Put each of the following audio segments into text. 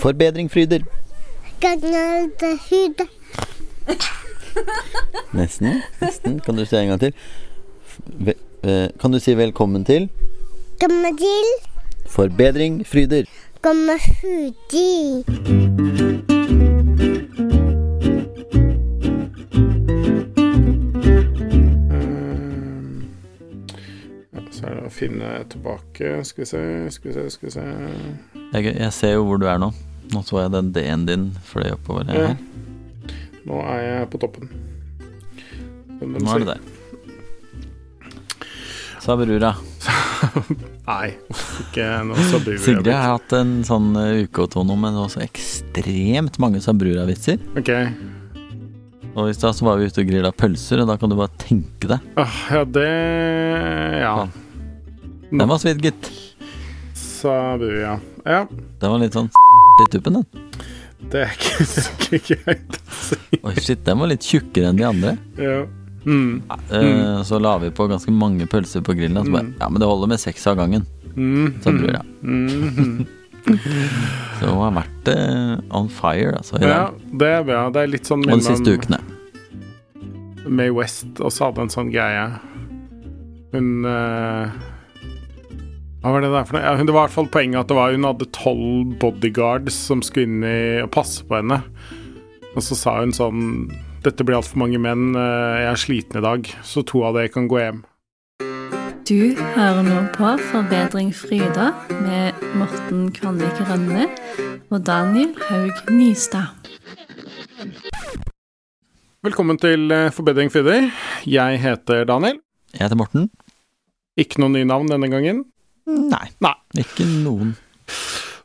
Forbedring fryder. Nesten. Nesten. Kan du si en gang til? Ve eh, kan du si velkommen til Velkommen til. Forbedring fryder? Hudi. Så er det å finne tilbake Skal vi se, skal vi se, skal vi se Jeg, jeg ser jo hvor du er nå. Nå så jeg den D-en din fløy oppover Ja. her. Nå er jeg på toppen. Nå er det der. Sabrura. Nei, ikke noe sabrura. Sigrid har hatt en sånn eh, uke og to nå med også ekstremt mange Sabrura-vitser. Ok. Og i stad så var vi ute og grilla pølser, og da kan du bare tenke deg. Ah, ja, det Ja. Den var svidd, gitt. Sabu, ja. Ja, Den var litt sånn i tuppen, den. det er ikke, det er ikke greit å si. Oi, shit, den var litt tjukkere enn de andre. Ja. Mm. Eh, Så la vi på ganske mange pølser på grillen, så bare Ja, men det holder med seks av gangen. Mm. Sabrura. Mm. Så hun har vært uh, on fire, altså, i Ja, dag. det er bra. Det er litt sånn Og de siste ukene. May West også hadde en sånn greie. Hun eh, Hva var det der for noe? Ja, det var i hvert fall poenget at det var hun hadde tolv bodyguards som skulle inn i og passe på henne. Og så sa hun sånn Dette blir altfor mange menn. eh, Jeg er sliten i dag, så to av dere kan gå hjem. Du hører nå på Forbedring Fryda med Morten Kvanvik Rønne og Daniel Haug Nystad. Velkommen til eh, Forbedring Fryder. Jeg heter Daniel. Jeg heter Morten. Ikke noe nye navn denne gangen. Nei. Nei. Ikke noen.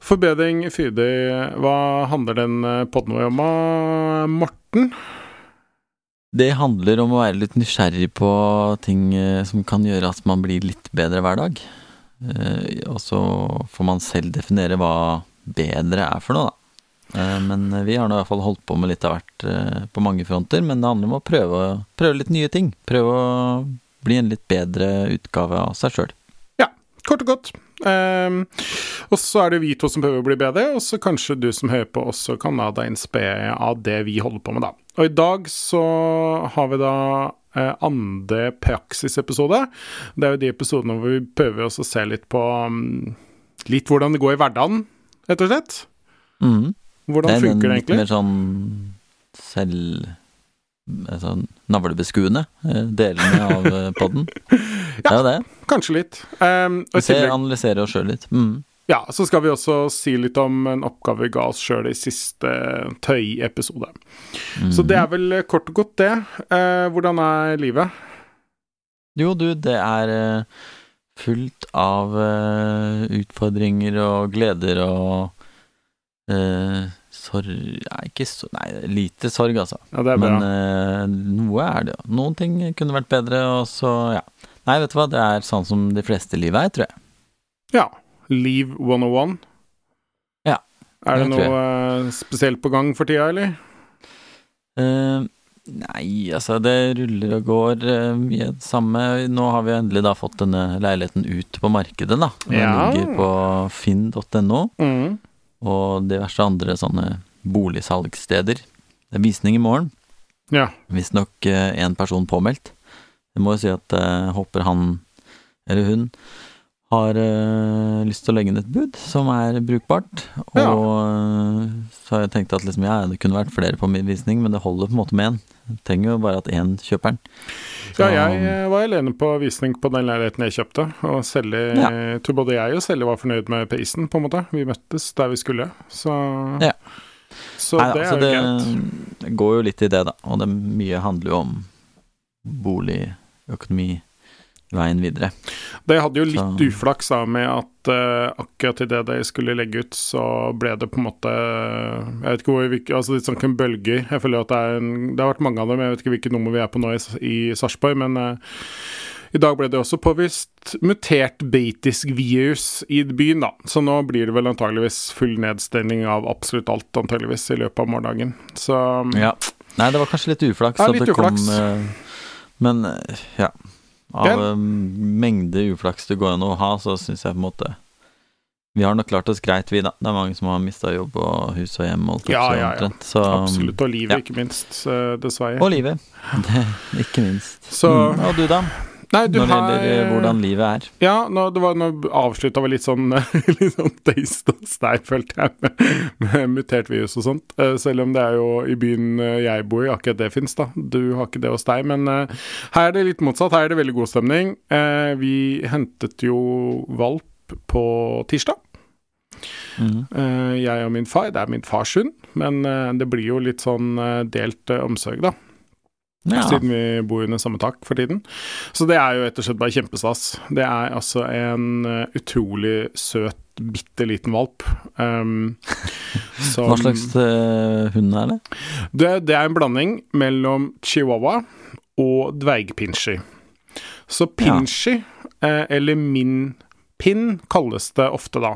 Forbedring Fidder, hva handler den podden vår om, ah, Morten? Det handler om å være litt nysgjerrig på ting eh, som kan gjøre at man blir litt bedre hver dag. Eh, Og så får man selv definere hva bedre er for noe, da. Eh, Men vi har nå i hvert fall holdt på med litt av hvert eh, på mange fronter, men det handler om å prøve, prøve litt nye ting. Prøve å bli en litt bedre utgave av seg sjøl. Kort og godt. Um, og så er det vi to som prøver å bli bedre, og så kanskje du som hører på også kan la deg inspirere av det vi holder på med, da. Og i dag så har vi da eh, andre praksisepisode. Det er jo de episodene hvor vi prøver oss å se litt på um, litt hvordan det går i hverdagen, rett og slett. Mm. Hvordan det er funker det litt mer sånn selv... Sånn navlebeskuende eh, delene av eh, podden. Det er det. Kanskje litt. Um, Vi ser, analyserer oss sjøl litt. Mm. ja, så skal vi også si litt om en oppgave vi ga oss sjøl i siste Tøy-episode. Så det er vel kort og godt det. Uh, hvordan er livet? Jo, du, det er fullt av uh, utfordringer og gleder og sorg Nei, ikke så Nei, lite sorg, altså. Ja, det er bra. Men eh, noe er det jo. Noen ting kunne vært bedre, og så, ja. Nei, vet du hva, det er sånn som de fleste liv er, tror jeg. Ja. Leave 101. Ja, Er det det noe eh, spesielt på gang for tida, eller? Uh, nei, altså, det ruller og går uh, mye det samme. Nå har vi endelig da fått denne leiligheten ut på markedet, da. Den Ja. ligger på finn.no. Mm. Og diverse andre sånne boligsalgssteder. Det er visning i morgen. Ja. Visstnok én person påmeldt. Jeg må jo si at jeg håper han eller hun har eh, lyst til å legge inn et bud som er brukbart. Og Ja. eh, så har jeg tenkt at liksom, ja, det kunne vært flere på min visning, men det holder på en måte med én. Trenger jo bare at én kjøper den. ja, jeg eh, var alene på visning på den leiligheten jeg kjøpte, og selge, Ja. tror både jeg og selger var fornøyd med prisen, på en måte. Vi møttes der vi skulle, så Ja. Så Nei, det altså, er jo greit. det går jo litt i det, da. Og det mye handler jo om bolig, økonomi, veien videre. Det hadde jo litt Så- uflaks da med at uh, akkurat idet de skulle legge ut, så ble det på en måte Jeg vet ikke hvor vi Altså litt sånn bølger. Jeg føler at det er en Det har vært mange av dem, jeg vet ikke hvilket nummer vi er på nå i, i Sarpsborg, men uh, i dag ble det også påvist mutert britisk virus i byen, da. Så nå blir det vel antageligvis full nedstengning av absolutt alt, antageligvis, i løpet av morgendagen. Så Ja. Nei, det var kanskje litt uflaks Ja, at litt det kom uflaks. eh, Men ja. Av eh, mengde uflaks det går an å ha, så syns jeg på en måte Vi har nok klart oss greit, vi, da. Det er mange som har mista jobb og hus og hjem. Og Ja, ja, ja. så, Absolutt. Og livet, ja. ikke minst, eh, dessverre. Og livet. Ikke minst. Så mm. Og du, da? Nei, du Når det gjelder eh, hvordan livet er. Ja, nå, det var, nå avslutta vi litt sånn Litt sånn taste og stein, følte jeg, med, med mutert virus og sånt. Eh, selv om det er jo i byen eh, jeg bor i, akkurat det fins, da. Du har ikke det hos deg. Men her er det litt motsatt. Her er det veldig god stemning. Vi hentet jo valp på tirsdag. Mm. Jeg og min far. Det er min fars hund, men det blir jo litt sånn delt omsorg, da. Ja. Siden vi bor under samme tak for tiden. Så det er jo rett og slett bare kjempestas. Det er altså en eh, utrolig søt, bitte liten valp. Um, som- Hva slags eh, hund er det? det, det er en blanding mellom chihuahua og dvergpinscher. Så pinscher, ja. eller min pin, kalles det ofte da.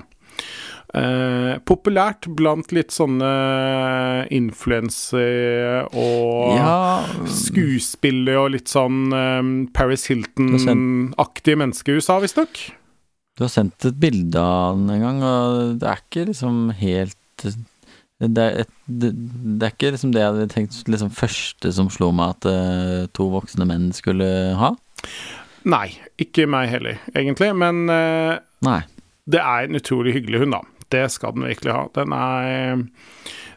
Eh, populært blant litt sånne influensere og Ja skuespillere og litt sånn eh, Paris Hilton-aktige mennesker i USA, visstnok. Du har sendt et bilde av den en gang, og det er ikke liksom helt Det er, et, det, det er ikke liksom det jeg hadde tenkt liksom første som slo meg at uh, to voksne menn skulle ha. Nei, ikke meg heller, egentlig. Men uh, det er en utrolig hyggelig hund, da. Det skal den virkelig ha. Den er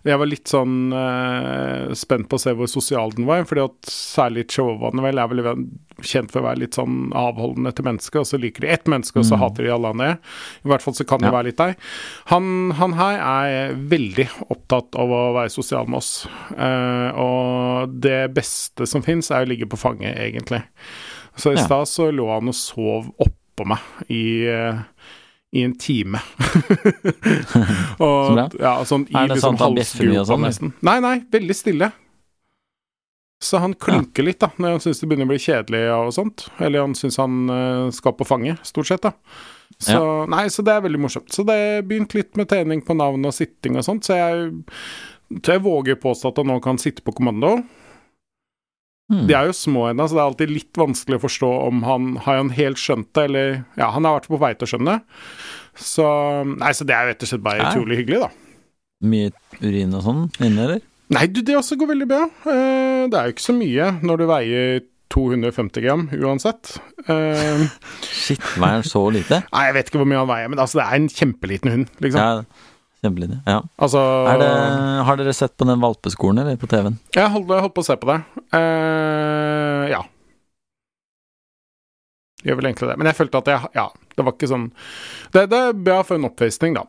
Jeg var litt sånn uh, spent på å se hvor sosial den var, fordi at særlig chihuahuaene vel er vel kjent for å være litt sånn avholdende til mennesker, og så liker de ett menneske, og så Mm. hater de alle andre. I hvert fall så kan det Ja. være litt deg. Han, han her er veldig opptatt av å være sosial med oss, uh, og det beste som fins, er å ligge på fanget, egentlig. Så i Ja. stad så lå han og sov oppå meg i eh, i en time. og, ja, sånn i Er det liksom halsgropa sånn, nesten. Nei, nei, veldig stille. Så han klynker litt, da, når han syns det begynner å bli kjedelig og sånt. Eller han syns han eh, skal på fanget, stort sett, da. Så, nei, så det er veldig morsomt. Så det begynte litt med trening på navn og sitting og sånt, så jeg, tror jeg våger påstå at han nå kan sitte på kommando. Hmm. De er jo små ennå, så det er alltid litt vanskelig å forstå om han har han helt skjønt det, eller Ja, han har vært på vei til å skjønne det. Så Nei, så det er rett og slett bare utrolig hyggelig, da. Mye urin og sånn inne, eller? Nei, du, det også går veldig bra. Eh, det er jo ikke så mye når du veier 250 gram uansett. Eh, Shit, veier han så lite? nei, jeg vet ikke hvor mye han veier, men altså, det er en kjempeliten hund, liksom. Ja, kjempelite. Ja. Altså det, har dere sett på den valpeskolen, eller på TV-en? Jeg holdt, holdt på å se på det. Uh, ja. Gjør vel egentlig det. Men jeg følte at jeg Ja, det var ikke sånn Det, det er bra for en oppvisning, da.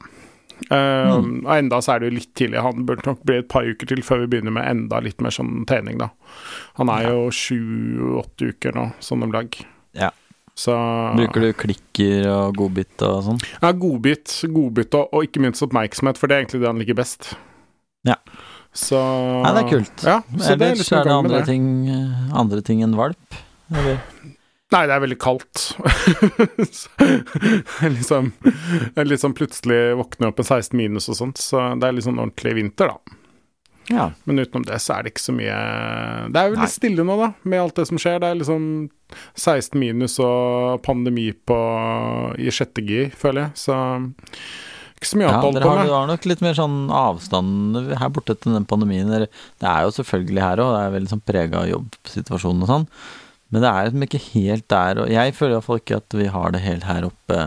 Eh, Og enda så er det jo litt tidlig. Han burde nok bli et par uker til før vi begynner med enda litt mer sånn trening, da. Han er jo sju-åtte uker nå, sånn om lag. Ja. Så Bruker du klikker og godbit og sånn? Ja, godbit, godbit og, og ikke minst oppmerksomhet, for det er egentlig det han liker best. Ja. Så Nei, det er kult. Ja, så det er Ellers liksom er det andre det. ting, eh, andre ting enn valp? Eller? Nei, det er veldig kaldt. Liksom, liksom plutselig våkner opp en 16 minus og sånt, så det er liksom ordentlig vinter, da. Ja. Men utenom det så er det ikke så mye Det er jo litt stille nå, da, med alt det som skjer. Det er liksom 16 minus og pandemi på i sjette gir, føler jeg, så ikke så mye Ja, annet å holde på med. dere har nok litt mer sånn avstand her borte til den pandemien. Det er jo selvfølgelig her òg, det er veldig sånn prega av jobbsituasjonen og sånn. Men det er liksom ikke helt der, og jeg føler iallfall ikke at vi har det helt her oppe.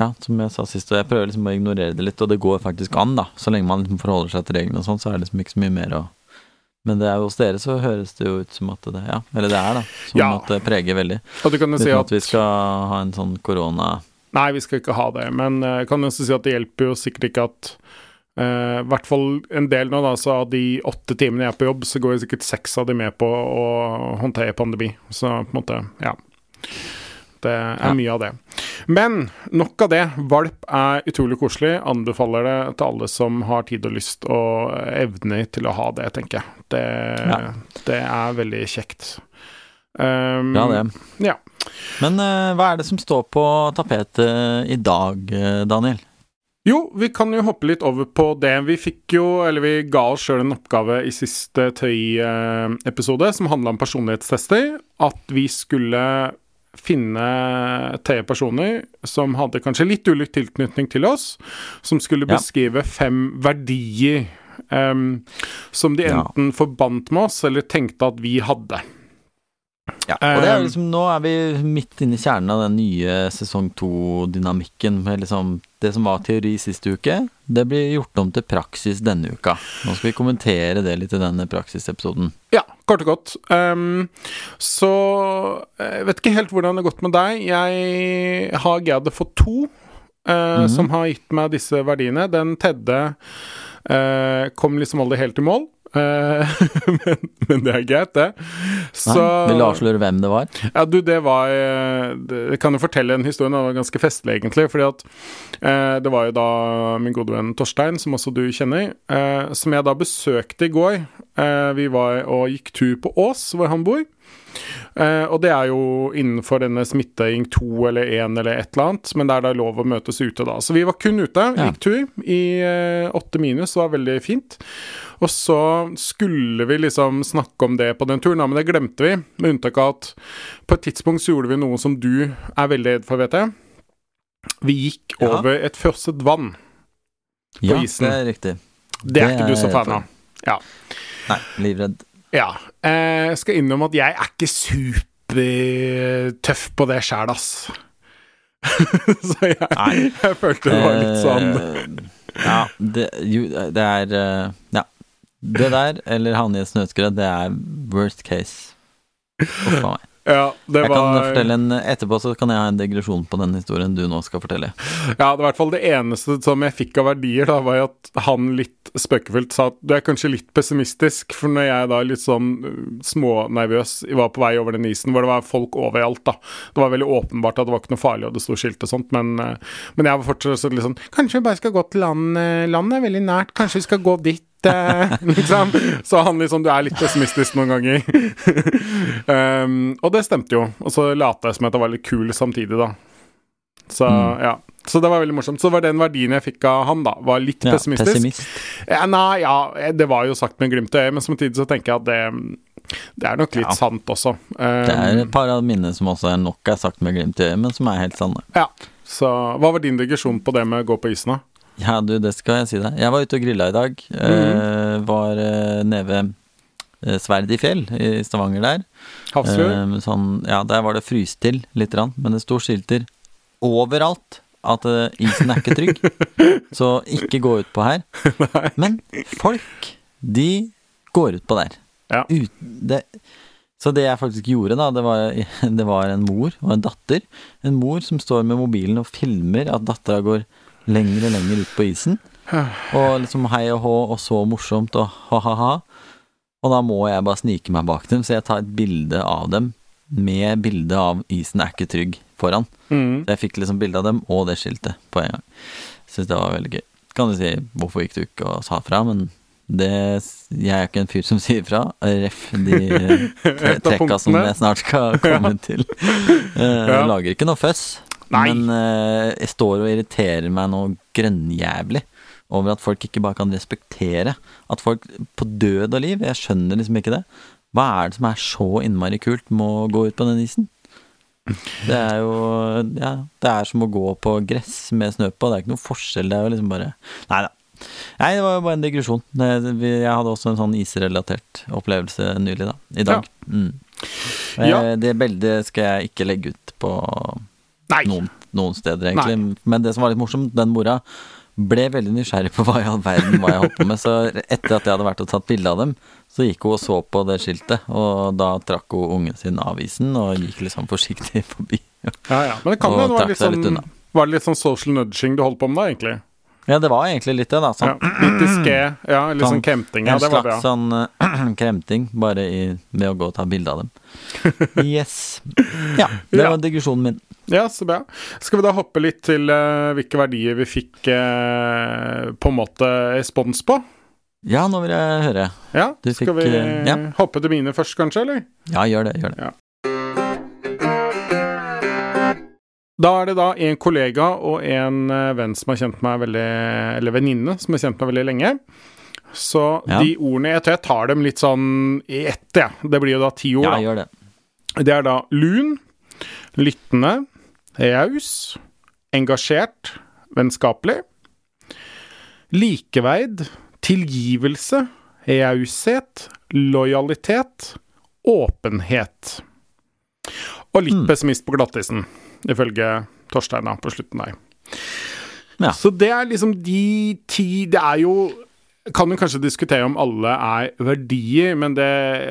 Ja, som jeg sa sist, og jeg prøver liksom å ignorere det litt, og det går faktisk an, da. Så lenge man liksom forholder seg til reglene og sånn, så er det liksom ikke så mye mer å Men det er jo hos dere så høres det jo ut som at det Ja, eller det er, da. Som Ja. at det preger veldig. Og du kan jo si at at vi skal ha en sånn korona Nei, vi skal ikke ha det, men eh, jeg kan også si at det hjelper jo sikkert ikke at eh, I hvert fall en del nå, da, så av de åtte timene jeg er på jobb, så går jo sikkert seks av de med på å håndtere pandemi. Så på en måte, ja. Det er Ja. mye av det. Men nok av det. Valp er utrolig koselig. Anbefaler det til alle som har tid og lyst og evner til å ha det, tenker jeg. Det, Ja. det er veldig kjekt. Um, Ja, det. Ja. Men uh, hva er det som står på tapetet i dag, eh, Daniel? Jo, vi kan jo hoppe litt over på det. Vi fikk jo, eller vi ga oss sjøl en oppgave i siste Tøy-episode som handla om personlighetstester. At vi skulle finne tre personer som hadde kanskje litt ulik tilknytning til oss, som skulle beskrive fem verdier um, som de enten forbandt med oss, eller tenkte at vi hadde. Ja, og det er liksom, nå er vi midt inne i kjernen av den nye sesong to-dynamikken. med liksom Det som var teori sist uke, det blir gjort om til praksis denne uka. Nå skal vi kommentere det litt i denne praksisepisoden. Ja, kort og godt. Um, så jeg vet ikke helt hvordan det har gått med deg. Jeg har greid å få to eh, Mhm. som har gitt meg disse verdiene. Den tredje uh, kom liksom aldri helt i mål. Eh, men, men det er greit, det. Så Nei, Vil avsløre hvem det var? Ja, du, det var eh, Jeg kan jo fortelle en historie. Den var ganske festlig, egentlig. Fordi at eh, det var jo da min gode venn Torstein, som også du kjenner, eh, som jeg da besøkte i går. Eh, vi var og gikk tur på Ås, hvor han bor. Eh, og det er jo innenfor denne smittering to eller én eller et eller annet, men det er da lov å møtes ute da. Så vi var kun ute, gikk tur i åtte minus, det var veldig fint. Og så skulle vi liksom snakke om det på den turen, men det glemte vi. Med unntak av at på et tidspunkt så gjorde vi noe som du er veldig redd for, vet jeg. Vi gikk Ja. over et frosset vann. Ja, isen. Ja, det er riktig. Det er ikke du så fan av. Ja. Nei, livredd. ja. Eh, Jeg skal innrømme at jeg er ikke supertøff på det sjæl, ass. så jeg, jeg følte det var litt sånn Eh, Ja, det, jo, det er eh, Ja. Det der, eller havne i et snøskred, det er worst case. Uff a meg. Ja, det Jeg kan fortelle en Etterpå så kan jeg ha en digresjon på den historien du nå skal fortelle. Ja, det var i hvert fall det eneste som jeg fikk av verdier, da, var at han litt spøkefullt sa at du er kanskje litt pessimistisk, for når jeg da litt sånn uh, smånervøs var på vei over den isen, hvor det var folk overalt, da. Det var veldig åpenbart at det var ikke noe farlig, og det sto skilt og sånt, men, uh, men jeg var fortsatt litt sånn Kanskje vi bare skal gå til land, uh, landet er veldig nært, kanskje vi skal gå dit. liksom. Så han liksom Du er litt pessimistisk noen ganger. um, og det stemte jo. Og så lata jeg som at jeg var litt kul samtidig, da. Så Mm. ja. Så det var veldig morsomt. Så var den verdien jeg fikk av han, da. Var litt Ja, pessimistisk. pessimist. Ja, nei, ja, det var jo sagt med glimt i øyet, men samtidig så tenker jeg at det, det er nok litt Ja. sant også. Um, Det er et par av minnene som også er nok er sagt med glimt i øyet, men som er helt sanne. Ja. Så hva var din digresjon på det med å gå på isen, da? Ja, du, det skal jeg si deg. Jeg var ute og grilla i dag. Eh, var eh, nede ved eh, Sverd i fjell i Stavanger der. Hafrsfjord? Eh, sånn, ja, der var det fryst til litt, grann, men det sto skilter overalt at isen er ikke trygg. så ikke gå ut på her. Men folk, de går ut på der. Ja. Ut, det, så det jeg faktisk gjorde, da, det var, det var en mor og en datter. En mor som står med mobilen og filmer at dattera går lenger og lenger ut på isen. Og liksom hei og hå og så morsomt og ha-ha-ha. Og da må jeg bare snike meg bak dem, så jeg tar et bilde av dem med bilde av 'isen er ikke trygg' foran. Mm. Så jeg fikk liksom bilde av dem og det skiltet på en gang. Syns det var veldig gøy. Kan du si 'hvorfor gikk du ikke og sa fra', men det Jeg er ikke en fyr som sier fra. Ref de tre- trekka som jeg snart skal komme til. Uh, Ja. Lager ikke noe føss. Nei. Men uh, jeg står og irriterer meg noe grønnjævlig over at folk ikke bare kan respektere at folk på død og liv Jeg skjønner liksom ikke det. Hva er det som er så innmari kult med å gå ut på den isen? Det er jo Ja, det er som å gå på gress med snø på. Det er ikke noe forskjell. Det er jo liksom bare Nei da. Nei, det var jo bare en digresjon. Jeg hadde også en sånn isrelatert opplevelse nylig, da. I dag. Mm. Eh, Ja. Det bildet skal jeg ikke legge ut på. Noen, noen steder, egentlig. Men det som var litt morsomt, den mora ble veldig nysgjerrig på hva i all verden hva jeg holdt på med. Så etter at jeg hadde vært og tatt bilde av dem, så gikk hun og så på det skiltet. Og da trakk hun ungen sin av isen og gikk liksom forsiktig forbi. Ja, ja. Men det kan jo være litt sånn. Var det litt sånn social nudging du holdt på med da, egentlig? Ja, det var egentlig litt det, da. Ja. Sånn. Litt diské. Ja, litt sånn Sånn, kremting. Ja, en det var slags bra. sånn eh, kremting, bare i, med å gå og ta bilde av dem. Yes. Ja, det Ja. var digresjonen min. Ja, så bra. Skal vi da hoppe litt til uh, hvilke verdier vi fikk uh, på en måte respons på? Ja, nå vil jeg høre. Ja, Du skal fikk, vi uh, ja. hoppe til mine først, kanskje, eller? Ja, gjør det. Gjør det. Da er det da en kollega og en eh, venn som har kjent meg veldig Eller venninne som har kjent meg veldig lenge. Så Ja. de ordene Jeg tror jeg tar dem litt sånn i ett, jeg. Det blir jo da ti ord, Ja, jeg gjør det. Det er da lun, Lyttende, raus, engasjert, vennskapelig. Likeveid, tilgivelse, raushet, lojalitet, åpenhet. Og litt Mm. pessimist på glattisen, ifølge Torstein da, på slutten der. Ja. Så det er liksom de ti Det er jo kan jo kanskje diskutere om alle er verdier, men det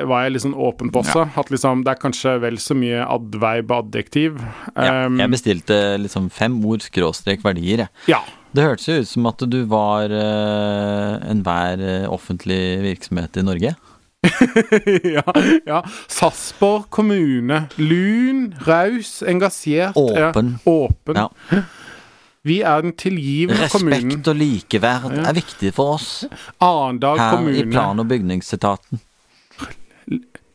var jeg litt sånn åpen på også. At liksom, det er kanskje vel så mye adverb og adjektiv. Ja, Um, jeg bestilte liksom fem ord skråstrek verdier, jeg. ja. Det hørtes jo ut som at du var uh, enhver offentlig virksomhet i Norge. ja, ja. Sarpsborg kommune. Lun, raus, engasjert. Åpen. Ja, åpen. Ja. Vi er den tilgivende kommunen. Respekt og likeverd er viktig for oss Arendal her i plan- og bygningsetaten.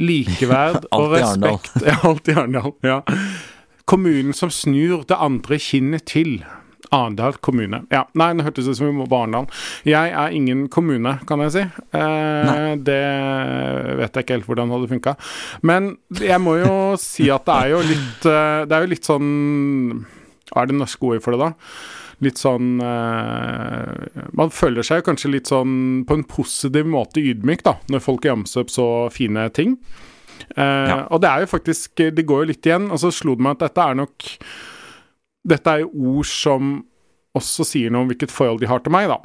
Likeverd og respekt. alt i Arendal. Ja. Kommunen som snur det andre kinnet til. Arendal kommune. Ja, Nei, det hørtes ut som vi må på Arendal. Jeg er ingen kommune, kan jeg si. Eh, det vet jeg ikke helt hvordan det hadde funka. Men jeg må jo si at det er jo litt eh, Det er jo litt sånn Hva er det norske ordet for det, da? Litt sånn eh, Man føler seg kanskje litt sånn på en positiv måte ydmyk, da, når folk ramser opp så fine ting. Eh, Ja. Og det er jo faktisk Det går jo litt igjen. Og så slo det meg at dette er nok Dette er jo ord som også sier noe om hvilket forhold de har til meg, da.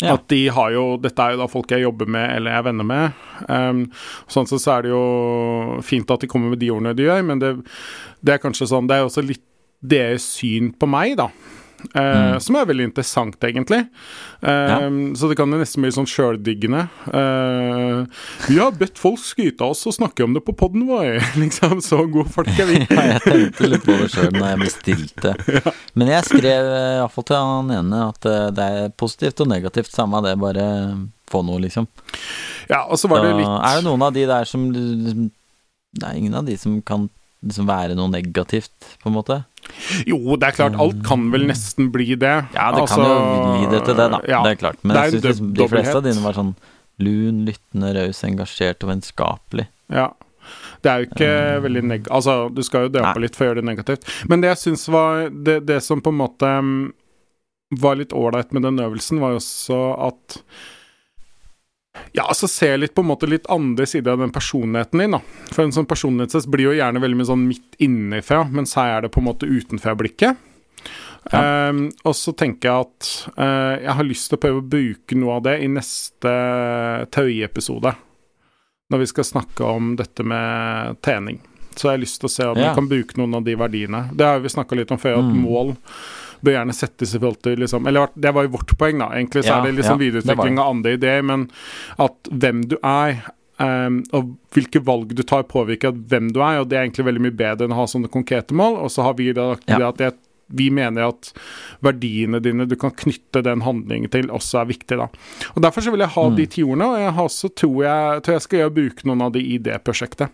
Ja. At de har jo Dette er jo da folk jeg jobber med eller er venner med. Um, sånn sett så er det jo fint at de kommer med de ordene de gjør, men det, det er kanskje sånn Det er også litt deres syn på meg, da. Eh, Som er veldig interessant, egentlig. Ja. Så det kan jo nesten bli sånn sjøldiggende. Eh, vi har bedt folk skryte av oss og snakke om det på poden vår. liksom, så gode folk er vi. Ja, jeg tenkte litt på det sjøl når jeg bestilte. Men jeg skrev eh, iallfall til han ene at eh, det er positivt og negativt, samme det, bare få noe, liksom. Ja, og så var det litt Er det noen av de der som Det er ingen av de som kan liksom være noe negativt, på en måte? Jo, det er klart, alt kan vel nesten bli det. Ja, det Altså, kan jo bli det til det, da. ja. Det er klart. Men er jeg syns de fleste av dine var sånn lun, lyttende, raus, engasjert og vennskapelig. Ja. Det er jo ikke veldig neg... Altså, du skal jo dø litt for å gjøre det negativt. Men det jeg syns var det, det som på en måte mm, var litt ålreit med den øvelsen, var jo også at Ja, altså se litt på en måte litt andre sider av den personligheten din, da. For en sånn personlighetstest blir jo gjerne veldig mye sånn midt innenfra, mens her er det på en måte utenfra-blikket. Ehm, og så tenker jeg at uh, jeg har lyst til å prøve å bruke noe av det i neste teoriepisode. Når vi skal snakke om dette med trening. Så jeg har lyst til å se om Ja. jeg kan bruke noen av de verdiene. Det har vi snakka litt om før, at Mm. mål bør gjerne settes i forhold til liksom Eller det var jo vårt poeng, da. Egentlig så Ja, er det liksom ja, videreutvikling av andre ideer, men at hvem du er Um, og hvilke valg du tar, påvirker hvem du er, og det er egentlig veldig mye bedre enn å ha sånne konkrete mål. Og så har vi da Ja. at det, vi mener at verdiene dine du kan knytte den handlingen til, også er viktig. da. Og Derfor så vil jeg ha Mm. de ti ordene, og jeg har også tror jeg, tror jeg skal gjøre bruke noen av de i det prosjektet.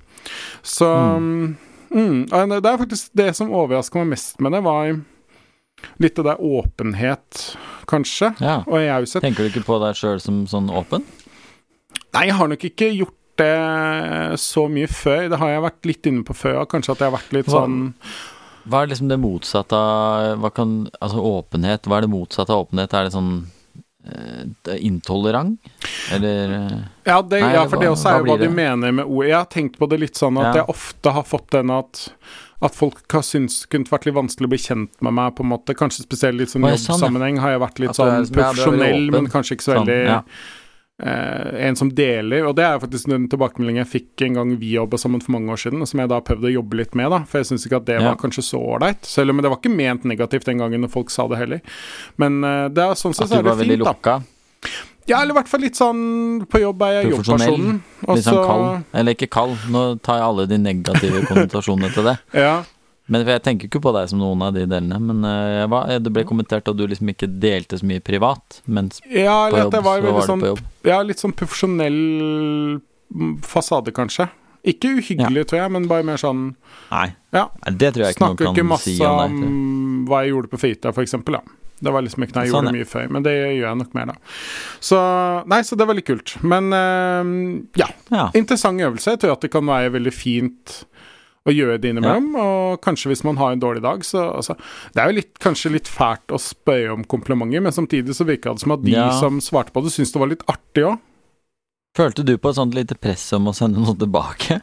Så mm. Mm, Det er faktisk det som overraska meg mest med det, var litt av det åpenhet, kanskje, Ja. og raushet. Tenker du ikke på deg sjøl som sånn åpen? Nei, jeg har nok ikke gjort det så mye før. Det har jeg vært litt inne på før. Kanskje at jeg har vært litt sånn Hva er liksom det motsatte av kan, Altså åpenhet, hva er det motsatte av åpenhet? Er det sånn eh, det er intolerant? Eller eh, Ja, det, Nei, ja for det også er jo hva hva de mener med ord. Jeg har tenkt på det litt sånn at Ja. jeg ofte har fått den at at folk har syntes kunne vært litt vanskelig å bli kjent med meg, på en måte. Kanskje spesielt i sånn sånn, jobbsammenheng har jeg vært litt At du sånn du er profesjonell, men kanskje ikke så sånn, veldig ja. eh, En som deler. Og det er faktisk den tilbakemeldingen jeg fikk en gang vi jobba sammen for mange år siden, og som jeg da prøvde å jobbe litt med, da. For jeg syns ikke at det Ja. var kanskje så ålreit. Selv om det var ikke ment negativt den gangen når folk sa det heller. Men eh, det er sånn sett At så du er det var veldig fint, da. Ja, eller i hvert fall litt sånn På jobb er jeg jobbpersonen. Litt sånn kald? Eller ikke kald, nå tar jeg alle de negative konnotasjonene til det. Ja. Men for jeg tenker ikke på deg som noen av de delene. Men uh, jeg var, det ble kommentert at du liksom ikke delte så mye privat, mens Ja, på jobb var så var sånn på jobb. Ja, litt sånn profesjonell fasade, kanskje. Ikke uhyggelig, tror jeg, men bare mer sånn Nei, Ja. Det tror jeg ikke Snakker noen ikke kan masse si om om masse om hva jeg gjorde på fritida, for eksempel, ja. Det var liksom ikke noe jeg Sånn, gjorde ja. mye før, men det gjør jeg nok mer, da. Så Nei, så det er veldig kult. Men eh, ja, Ja. interessant øvelse. Jeg tror at det kan være veldig fint å gjøre det innimellom. Og kanskje hvis man har en dårlig dag, så altså, Det er jo litt, kanskje litt fælt å spørre om komplimenter, men samtidig så virka det som at de Ja. som svarte på det, syntes det var litt artig òg. Følte du på et sånt lite press om å sende noe tilbake?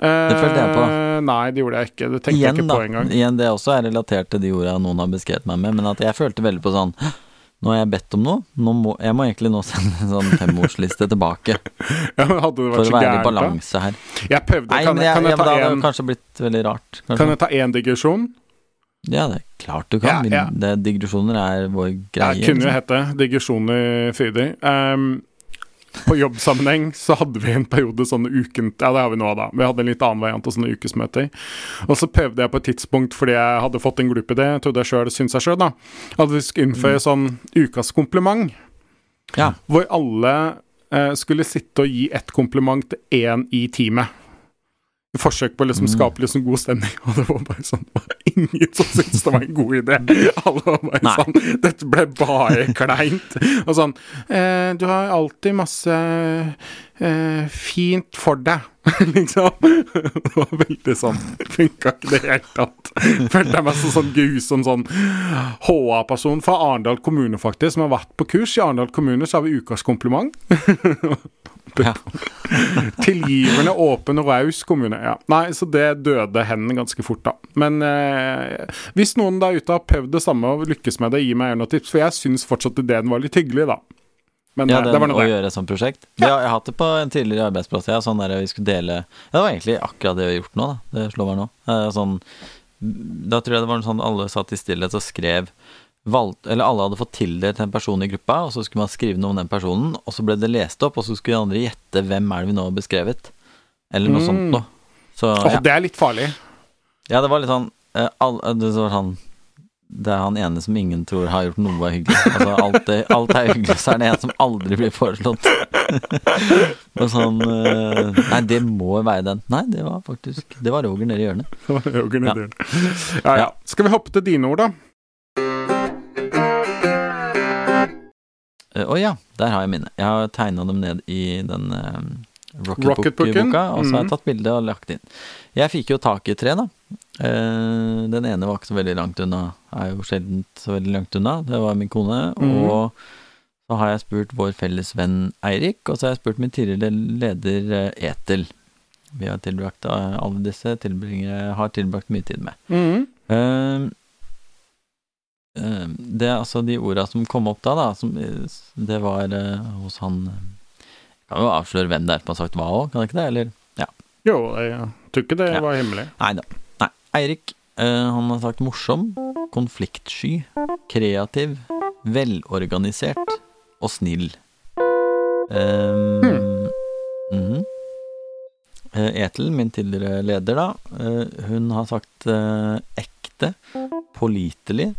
Det følte jeg på. Nei, det gjorde jeg ikke. Det tenkte jeg ikke på engang. Igjen, det også er relatert til de orda noen har beskrevet meg med, men at jeg følte veldig på sånn Nå har jeg bedt om noe, må, jeg må egentlig nå sende en sånn femordsliste tilbake. Ja, men hadde det For å være i balanse her. Jeg prøvde. Nei, Kan, jeg, kan, jeg, jeg ta hadde en, kanskje blitt veldig rart. kan jeg ta én digresjon? Ja, det er klart du kan. Ja, ja. Det, digresjoner er vår Det Jeg kunne jo liksom. hete digresjoner fryder. Um, på jobbsammenheng så hadde vi en periode sånne uken Ja, det har vi nå, da. Vi hadde en litt annen variant av sånne ukesmøter. Og så prøvde jeg på et tidspunkt, fordi jeg hadde fått en glup idé, trodde jeg sjøl syntes jeg sjøl, da, at vi skulle innføre sånn ukas kompliment. Ja. Hvor alle eh, skulle sitte og gi ett kompliment til én i teamet. Forsøk på å liksom Mm. skape liksom god stemning, og det var bare sånn det var Ingen som syntes det var en god idé. Alle var bare Nei. sånn Dette ble bare kleint. Og sånn eh, Du har alltid masse eh, fint for deg, liksom. Det var veldig sånn Funka ikke det i det hele tatt. Følte jeg meg som sånn grusom sånn HA-person fra Arendal kommune, faktisk, som har vært på kurs. I Arendal kommune så har vi ukas kompliment. Ja. Tilgivende, åpen og raus kommune. Ja. Nei, så det døde hen ganske fort, da. Men eh, hvis noen der ute har prøvd det samme og lykkes med det, gi meg gjerne noen tips, for jeg syns fortsatt ideen var litt hyggelig, da. Men Ja, eh, den, det var å noe det. gjøre et sånt prosjekt. Ja. jeg har hatt det på en tidligere arbeidsplass. Ja, sånn der vi skulle dele Det var egentlig akkurat det vi har gjort nå, da. Det slår meg nå. Eh, Sånn, da tror jeg det var sånn alle satt i stillhet og skrev valgt, Eller alle hadde fått tildelt en person i gruppa, og så skulle man skrive noe om den personen, og så ble det lest opp, og så skulle de andre gjette hvem er det vi nå har beskrevet. Eller noe Mm. sånt noe. Så oh, ja. det er litt farlig. ja, det var litt sånn uh, all, det var sånn det er han ene som ingen tror har gjort noe hyggelig. Altså, alt, det, alt er hyggelig, så er det en som aldri blir foreslått. Og sånn eh, Nei, det må være den. Nei, det var faktisk Det var Roger nede i hjørnet. Det var Jørgen Ja. Ja, ja. Skal vi hoppe til dine ord, da? Eh, Å ja, der har jeg mine. Jeg har tegna dem ned i den uh, Rocketbooken. Rocketbook-boka, og så har jeg tatt bilde og lagt inn. Jeg fikk jo tak i tre, da. Uh, den ene var ikke så veldig langt unna. Er jo sjelden så veldig langt unna. Det var min kone. Mm. Og så har jeg spurt vår felles venn Eirik, og så har jeg spurt min tidligere leder eh, Etel. Vi har tilbrakt eh, alle disse tilbringere har tilbrakt mye tid med. Mm. Eh, eh, det er altså de orda som kom opp da, da som, eh, det var eh, hos han eh, Jeg kan jo avsløre hvem det er som har sagt hva òg, kan det ikke det? Eller? Jo, jeg tror ikke det Ja. var hemmelig. Nei da. Nei. Eirik, eh, han har sagt morsom, konfliktsky, kreativ, velorganisert og snill. Um, mhm. Eh, Etel, min tidligere leder, da, eh, hun har sagt eh, ekte, pålitelig,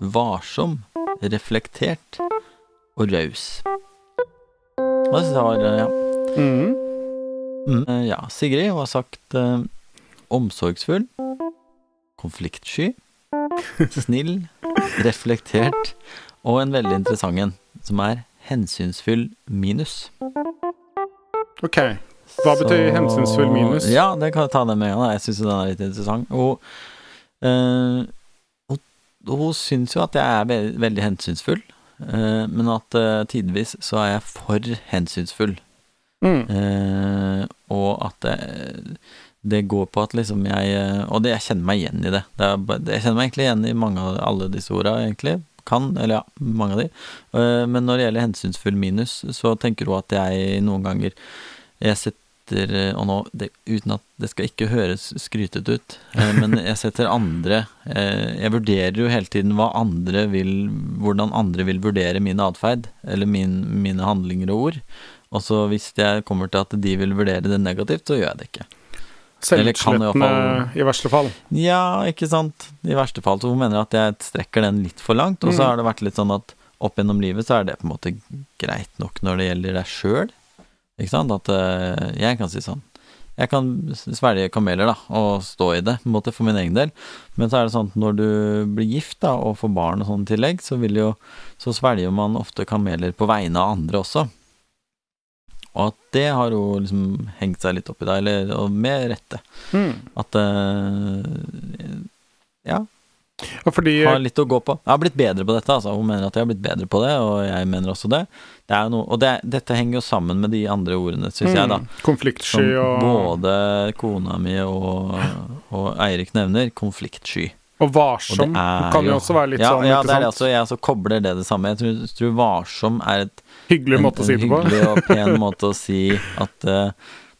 varsom, reflektert og raus. Og det var, ja. Mm. Mm. Eh, Ja, Sigrid har sagt eh, omsorgsfull, konfliktsky, snill, reflektert og en veldig interessant en, som er hensynsfull minus. Ok. Hva betyr hensynsfull minus? Ja, det kan jeg ta den med en gang. Jeg syns den er litt interessant. Og eh, hun, hun syns jo at jeg er ve veldig hensynsfull, eh, men at eh, tidvis så er jeg for hensynsfull. Mm. Eh, og at det, det går på at liksom jeg Og det, jeg kjenner meg igjen i det. det, er, jeg kjenner meg egentlig igjen i mange av alle disse orda, egentlig. Kan, eller ja, mange av de. Eh, men når det gjelder hensynsfull minus, så tenker hun at jeg noen ganger Jeg setter eh, Og nå, det, uten at det skal ikke høres skrytete ut, eh, men jeg setter andre eh, Jeg vurderer jo hele tiden hva andre vil Hvordan andre vil vurdere min atferd, eller min, mine handlinger og ord. Og så hvis jeg kommer til at de vil vurdere det negativt, så gjør jeg det ikke. Selvutslettende i i verste fall. Ja, ikke sant. I verste fall så hun mener at jeg strekker den litt for langt. Og så Mm. har det vært litt sånn at opp gjennom livet så er det på en måte greit nok når det gjelder deg sjøl. Ikke sant. At uh, jeg kan si sånn Jeg kan svelge kameler, da, og stå i det, på en måte, for min egen del. Men så er det sånn at når du blir gift, da, og får barn og sånn i tillegg, så vil jo Så svelger man ofte kameler på vegne av andre også. Og at det har jo liksom hengt seg litt opp i, deg, eller og med rette. Mm. At uh, Ja, Ja, fordi har litt å gå på. Jeg har blitt bedre på dette, altså. Hun mener at jeg har blitt bedre på det, og jeg mener også det. det noe, og det, dette henger jo sammen med de andre ordene, syns jeg, da. mm, Konfliktsky og, både kona mi og, og Eirik nevner. Konfliktsky. og Og varsom det er kan jo også være litt ja, sånn, Ja, ikke sant? også. Jeg altså kobler det det samme. Jeg tror, tror varsom er et Hyggelig en, måte å si det på. hyggelig og pen måte å si at uh,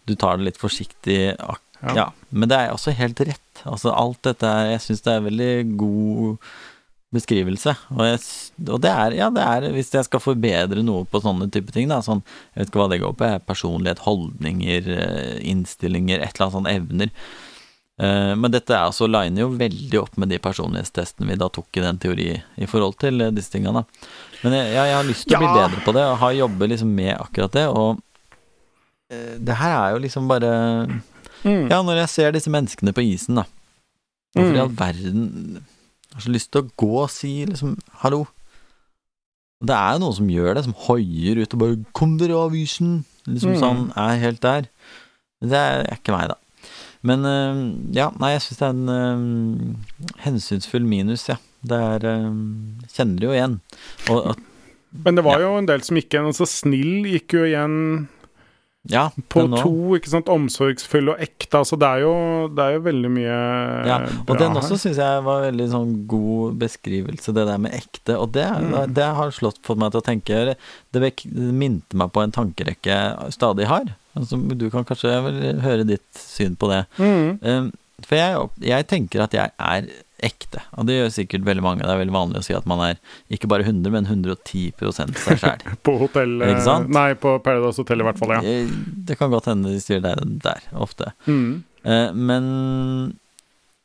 du tar det litt forsiktig. ak- Ja. Ja. Men det er også helt rett. Altså alt dette er Jeg syns det er veldig god beskrivelse. Og, jeg, og det er, ja, det er Hvis jeg skal forbedre noe på sånne type ting, da, sånn Jeg vet ikke hva det går på, er personlighet, holdninger, eh, innstillinger, et eller annet sånn evner. Eh, Men dette er altså liner jo veldig opp med de personlighetstestene vi da tok i den teori i forhold til eh, disse tingene. Men jeg, jeg, har lyst til å bli Ja. bedre på det, og har jobbet liksom med akkurat det. Og det her er jo liksom bare Mm. Ja, når jeg ser disse menneskene på isen, da. Hvorfor i Mm. all verden Jeg har så lyst til å gå og si liksom hallo. Det er jo noen som gjør det, som hoier ut og bare 'Kom dere av isen!' Liksom Mm. sånn, er helt der. Det er ikke meg, da. Men øh, ja, nei, jeg syns det er en øh, hensynsfull minus, ja. Det er øh, Kjenner det jo igjen. Og og, Men det var Ja. jo en del som gikk igjen. Altså, snill gikk jo igjen Ja, på to, ikke sant. Omsorgsfull og ekte. Altså, det er jo, det er jo veldig mye Ja, bra og den også syns jeg var veldig sånn god beskrivelse, det der med ekte. Og det, Mm. det har slått fått meg til å tenke Det, minte meg på en tankerekke jeg stadig har. Altså, du kan kanskje høre ditt syn på det. Mm. Um, for jeg, jeg tenker at jeg er ekte, og det gjør sikkert veldig mange. Det er veldig vanlig å si at man er ikke bare 100, men 110 seg sjæl. På hotell sant? Nei, på Paradise Hotel i hvert fall, ja. Det kan godt hende de sier det der, ofte. Mm. Uh, men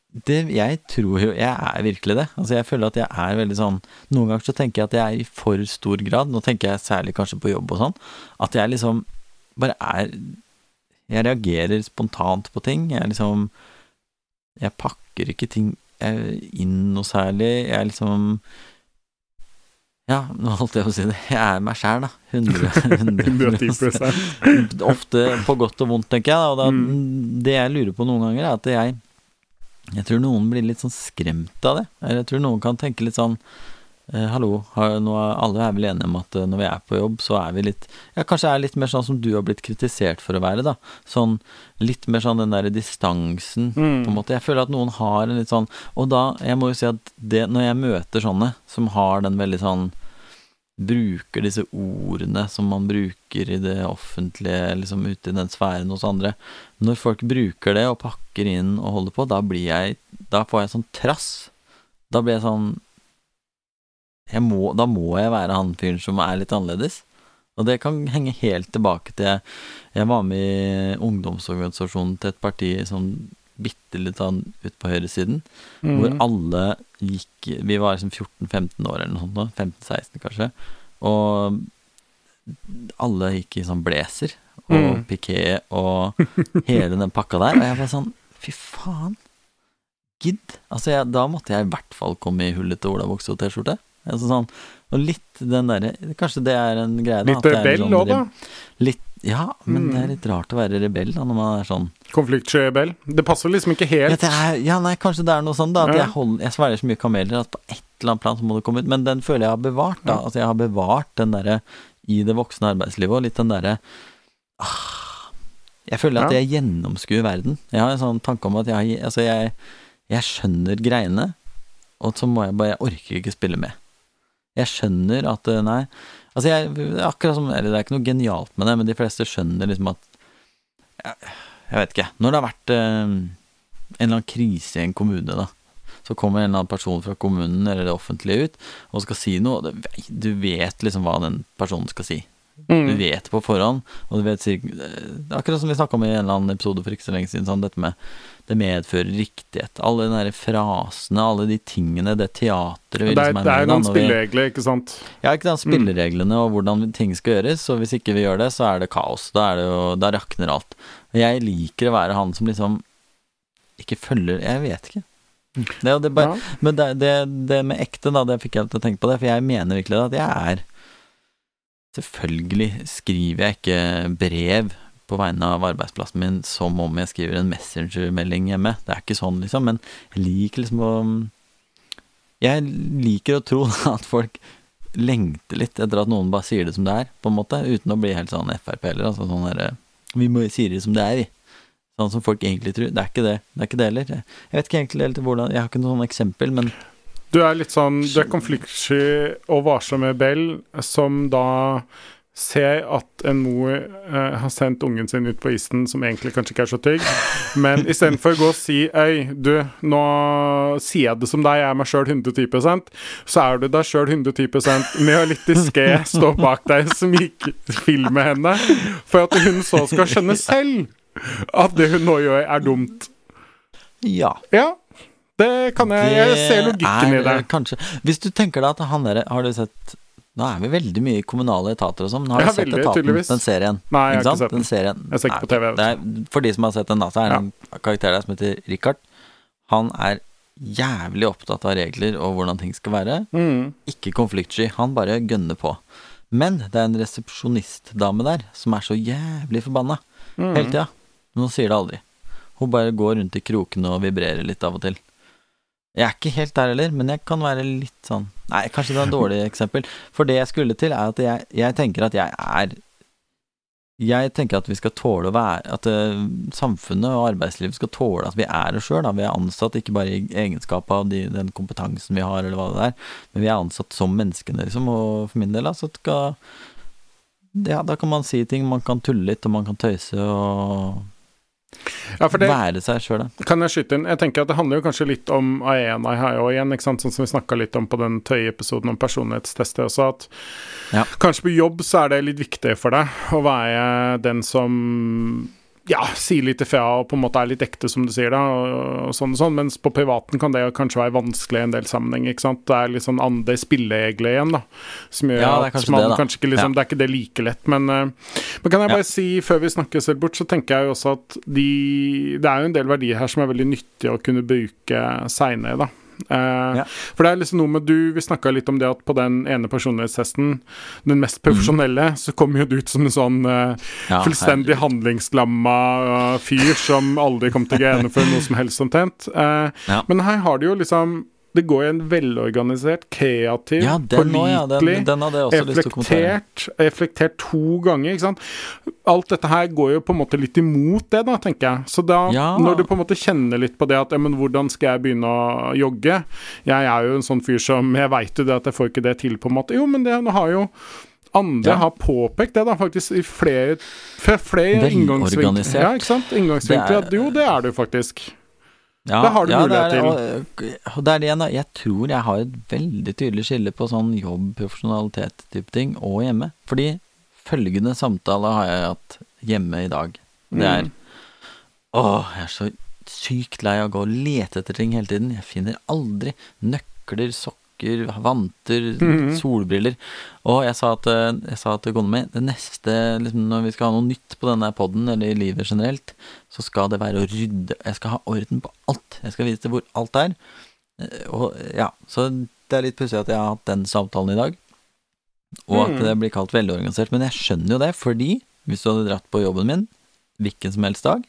det, jeg tror jo Jeg er virkelig det. Altså Jeg føler at jeg er veldig sånn Noen ganger så tenker jeg at jeg er i for stor grad, nå tenker jeg særlig kanskje på jobb og sånn, at jeg liksom bare er Jeg reagerer spontant på ting. Jeg liksom Jeg pakker ikke ting eh, inn noe særlig. Jeg er liksom Ja, nå holdt jeg på å si det. Jeg er meg sjæl, da. 100, 110 Ofte på godt og vondt, tenker jeg. Og da, Mm. det jeg lurer på noen ganger, er at jeg Jeg tror noen blir litt sånn skremt av det. Eller jeg tror noen kan tenke litt sånn eh, Hallo, nå er, alle er vel enige om at eh, når vi er på jobb, så er vi litt Ja, kanskje er litt mer sånn som du har blitt kritisert for å være, da. Sånn litt mer sånn den derre distansen, Mm. på en måte. Jeg føler at noen har en litt sånn Og da, jeg må jo si at det, når jeg møter sånne som har den veldig sånn bruker disse ordene som man bruker i det offentlige, liksom ute i den sfæren hos andre. Når folk bruker det og pakker inn og holder på, da blir jeg Da får jeg sånn trass. Da blir jeg sånn må, Da må jeg være han fyren som er litt annerledes. Og det kan henge helt tilbake til jeg, var med i ungdomsorganisasjonen til et parti sånn bitte litt sånn ut på høyresiden, hvor Mm. alle gikk Vi var liksom 14-15 år eller noe sånt, da, 15-16 kanskje, og alle gikk i sånn blazer og Mm. piké og hele den pakka der, og jeg var sånn Fy faen, gidd. Altså, jeg, da måtte jeg i hvert fall komme i hullete olabukse og T-skjorte. Altså sånn, og litt den derre Kanskje det er en greie, da. Litt at rebell sånn da. Litt, ja, men Mm. det er litt rart å være rebell da, når man er sånn Konfliktsky. Det passer liksom ikke ja, helt. det er, ja, nei, kanskje det er noe sånn, da. At Ja. jeg, hold, jeg svelger så mye kameler at på et eller annet plan så må det komme ut. Men den føler jeg har bevart, da. Ja. Altså, jeg har bevart den derre i det voksne arbeidslivet, og litt den derre ah, Jeg føler at Ja. jeg gjennomskuer verden. Jeg har en sånn tanke om at jeg, altså jeg, jeg skjønner greiene, og så må jeg bare Jeg orker ikke spille med. Jeg skjønner at eh, Nei. Altså, jeg, akkurat som Eller det er ikke noe genialt med det, men de fleste skjønner liksom at Jeg, jeg vet ikke. Når det har vært eh, en eller annen krise i en kommune, da. Så kommer en eller annen person fra kommunen eller det offentlige ut og skal si noe. Du vet liksom hva den personen skal si. Du Mm. vet på forhånd, og du vet Akkurat som vi snakka om i en eller annen episode for ikke så lenge siden, sånn dette med det medfører riktighet. Alle de der frasene, alle de tingene, det teatret vi Det er, liksom det er noen spilleregler, ikke sant. ja, ikke sant. Spillereglene og hvordan ting skal gjøres. Og hvis ikke vi gjør det, så er det kaos. Da, er det jo, da rakner alt. Og jeg liker å være han som liksom ikke følger Jeg vet ikke. Det, er det bare, Ja. Men det, det, det med ekte, da, det fikk jeg til å tenke på det. For jeg mener virkelig at jeg er Selvfølgelig skriver jeg ikke brev på vegne av arbeidsplassen min som om jeg skriver en messengermelding hjemme. Det er ikke sånn, liksom. Men jeg liker liksom å Jeg liker å tro at folk lengter litt etter at noen bare sier det som det er, på en måte. Uten å bli helt sånn Frp heller. Altså sånn derre Vi må si det som det er, vi. Sånn som folk egentlig tror. Det er ikke det. Det er ikke det heller. Jeg vet ikke egentlig helt hvordan Jeg har ikke noe sånt eksempel, men Du er litt sånn Du er konfliktsky og varsom med Bell, som da ser at en mor eh, har sendt ungen sin ut på isen, som egentlig kanskje ikke er så trygg, men istedenfor å gå og si Øy, du, nå sier jeg det som deg, jeg er meg sjøl 110% så er du deg sjøl 110% med å litt diskré stå bak deg, smikfilme henne, for at hun så skal skjønne selv at det hun nå gjør, er dumt. ja. Ja, det kan jeg Jeg ser logikken i det. er Kanskje Hvis du tenker deg at han der Har du sett Nå er vi veldig mye i kommunale etater og sånn. men Har Ja, du sett veldig, Etaten, tydeligvis. den serien? Nei, jeg har ikke sett den. Serien. Jeg ser ikke på TV, er, for de som har sett den, da, så er det en karakter der som heter Richard. Han er jævlig opptatt av regler og hvordan ting skal være. Mm. Ikke konfliktsky. Han bare gønner på. Men det er en resepsjonistdame der som er så jævlig forbanna Mm. hele tida. Men hun sier det aldri. Hun bare går rundt i krokene og vibrerer litt av og til. Jeg er ikke helt der heller, men jeg kan være litt sånn Nei, kanskje det er et dårlig eksempel. For det jeg skulle til, er at jeg, jeg tenker at jeg er Jeg tenker at vi skal tåle å være At uh, samfunnet og arbeidslivet skal tåle at vi er oss sjøl. Vi er ansatt ikke bare i egenskap av de, den kompetansen vi har, eller hva det er, men vi er ansatt som menneskene, liksom. Og for min del, altså, skal Ja, da kan man si ting, man kan tulle litt, og man kan tøyse og Ja, det, være seg sjøl, da. Kan jeg skyte inn? Jeg tenker at Det handler jo kanskje litt om Aena her og igjen, ikke sant? sånn som vi snakka litt om på den Tøye-episoden om personlighetstester også, at Ja. kanskje på jobb så er det litt viktig for deg å være den som ja, sier litt ifra og på en måte er litt ekte, som du sier, da, og, sånn og sånn, mens på privaten kan det kanskje være vanskelig i en del sammenhenger, ikke sant. Det er litt sånn andre spilleregler igjen, da, som gjør Ja, det at man det, kanskje ikke liksom Ja. Det er ikke det like lett, men eh, Men kan jeg Ja. bare si, før vi snakker selv bort, så tenker jeg jo også at de Det er jo en del verdier her som er veldig nyttige å kunne bruke seinere, da. Ja. For det er liksom noe med du Vi snakka litt om det at på den ene personlighetstesten, den mest profesjonelle, så kommer jo du ut som en sånn uh, Mm. Ja, fullstendig herregud. handlingslamma uh, fyr som aldri kom til å gjennomføre noe som helst omtrent. Ja. Men her har du jo liksom Det går i en velorganisert, kreativ, Ja, ja. Pålitelig kommentere. reflektert, reflektert to ganger, ikke sant. Alt dette her går jo på en måte litt imot det, da, tenker jeg. Så da, Ja. når du på en måte kjenner litt på det at ja, men hvordan skal jeg begynne å jogge? Jeg er jo en sånn fyr som Jeg veit jo det at jeg får ikke det til, på en måte. Jo, men det har jo andre Ja. har påpekt det, da, faktisk, i flere, flere inngangsvinkler. Ja, ikke sant? Inngangsvinkler. Det er- Jo, det er det jo faktisk. Ja, Det har du ja, mulighet det er, til. og det er det da. Jeg tror jeg har et veldig tydelig skille på sånn jobb, profesjonalitet-type ting, og hjemme. Fordi følgende samtale har jeg hatt hjemme i dag. Det er Mm. Åh, jeg er så sykt lei av å gå og lete etter ting hele tiden. Jeg finner aldri nøkler, sokker, vanter, Mhm. solbriller. Og jeg sa, at, eh, jeg sa til kona mi det neste, liksom, når vi skal ha noe nytt på denne poden, eller i livet generelt, så skal det være å rydde Jeg skal ha orden på alt. Jeg skal vise hvor alt er. Eh, Og ja, så det er litt pussig at jeg har hatt den samtalen i dag. Og at Mm. det blir kalt velorganisert. Men jeg skjønner jo det, fordi hvis du hadde dratt på jobben min hvilken som helst dag,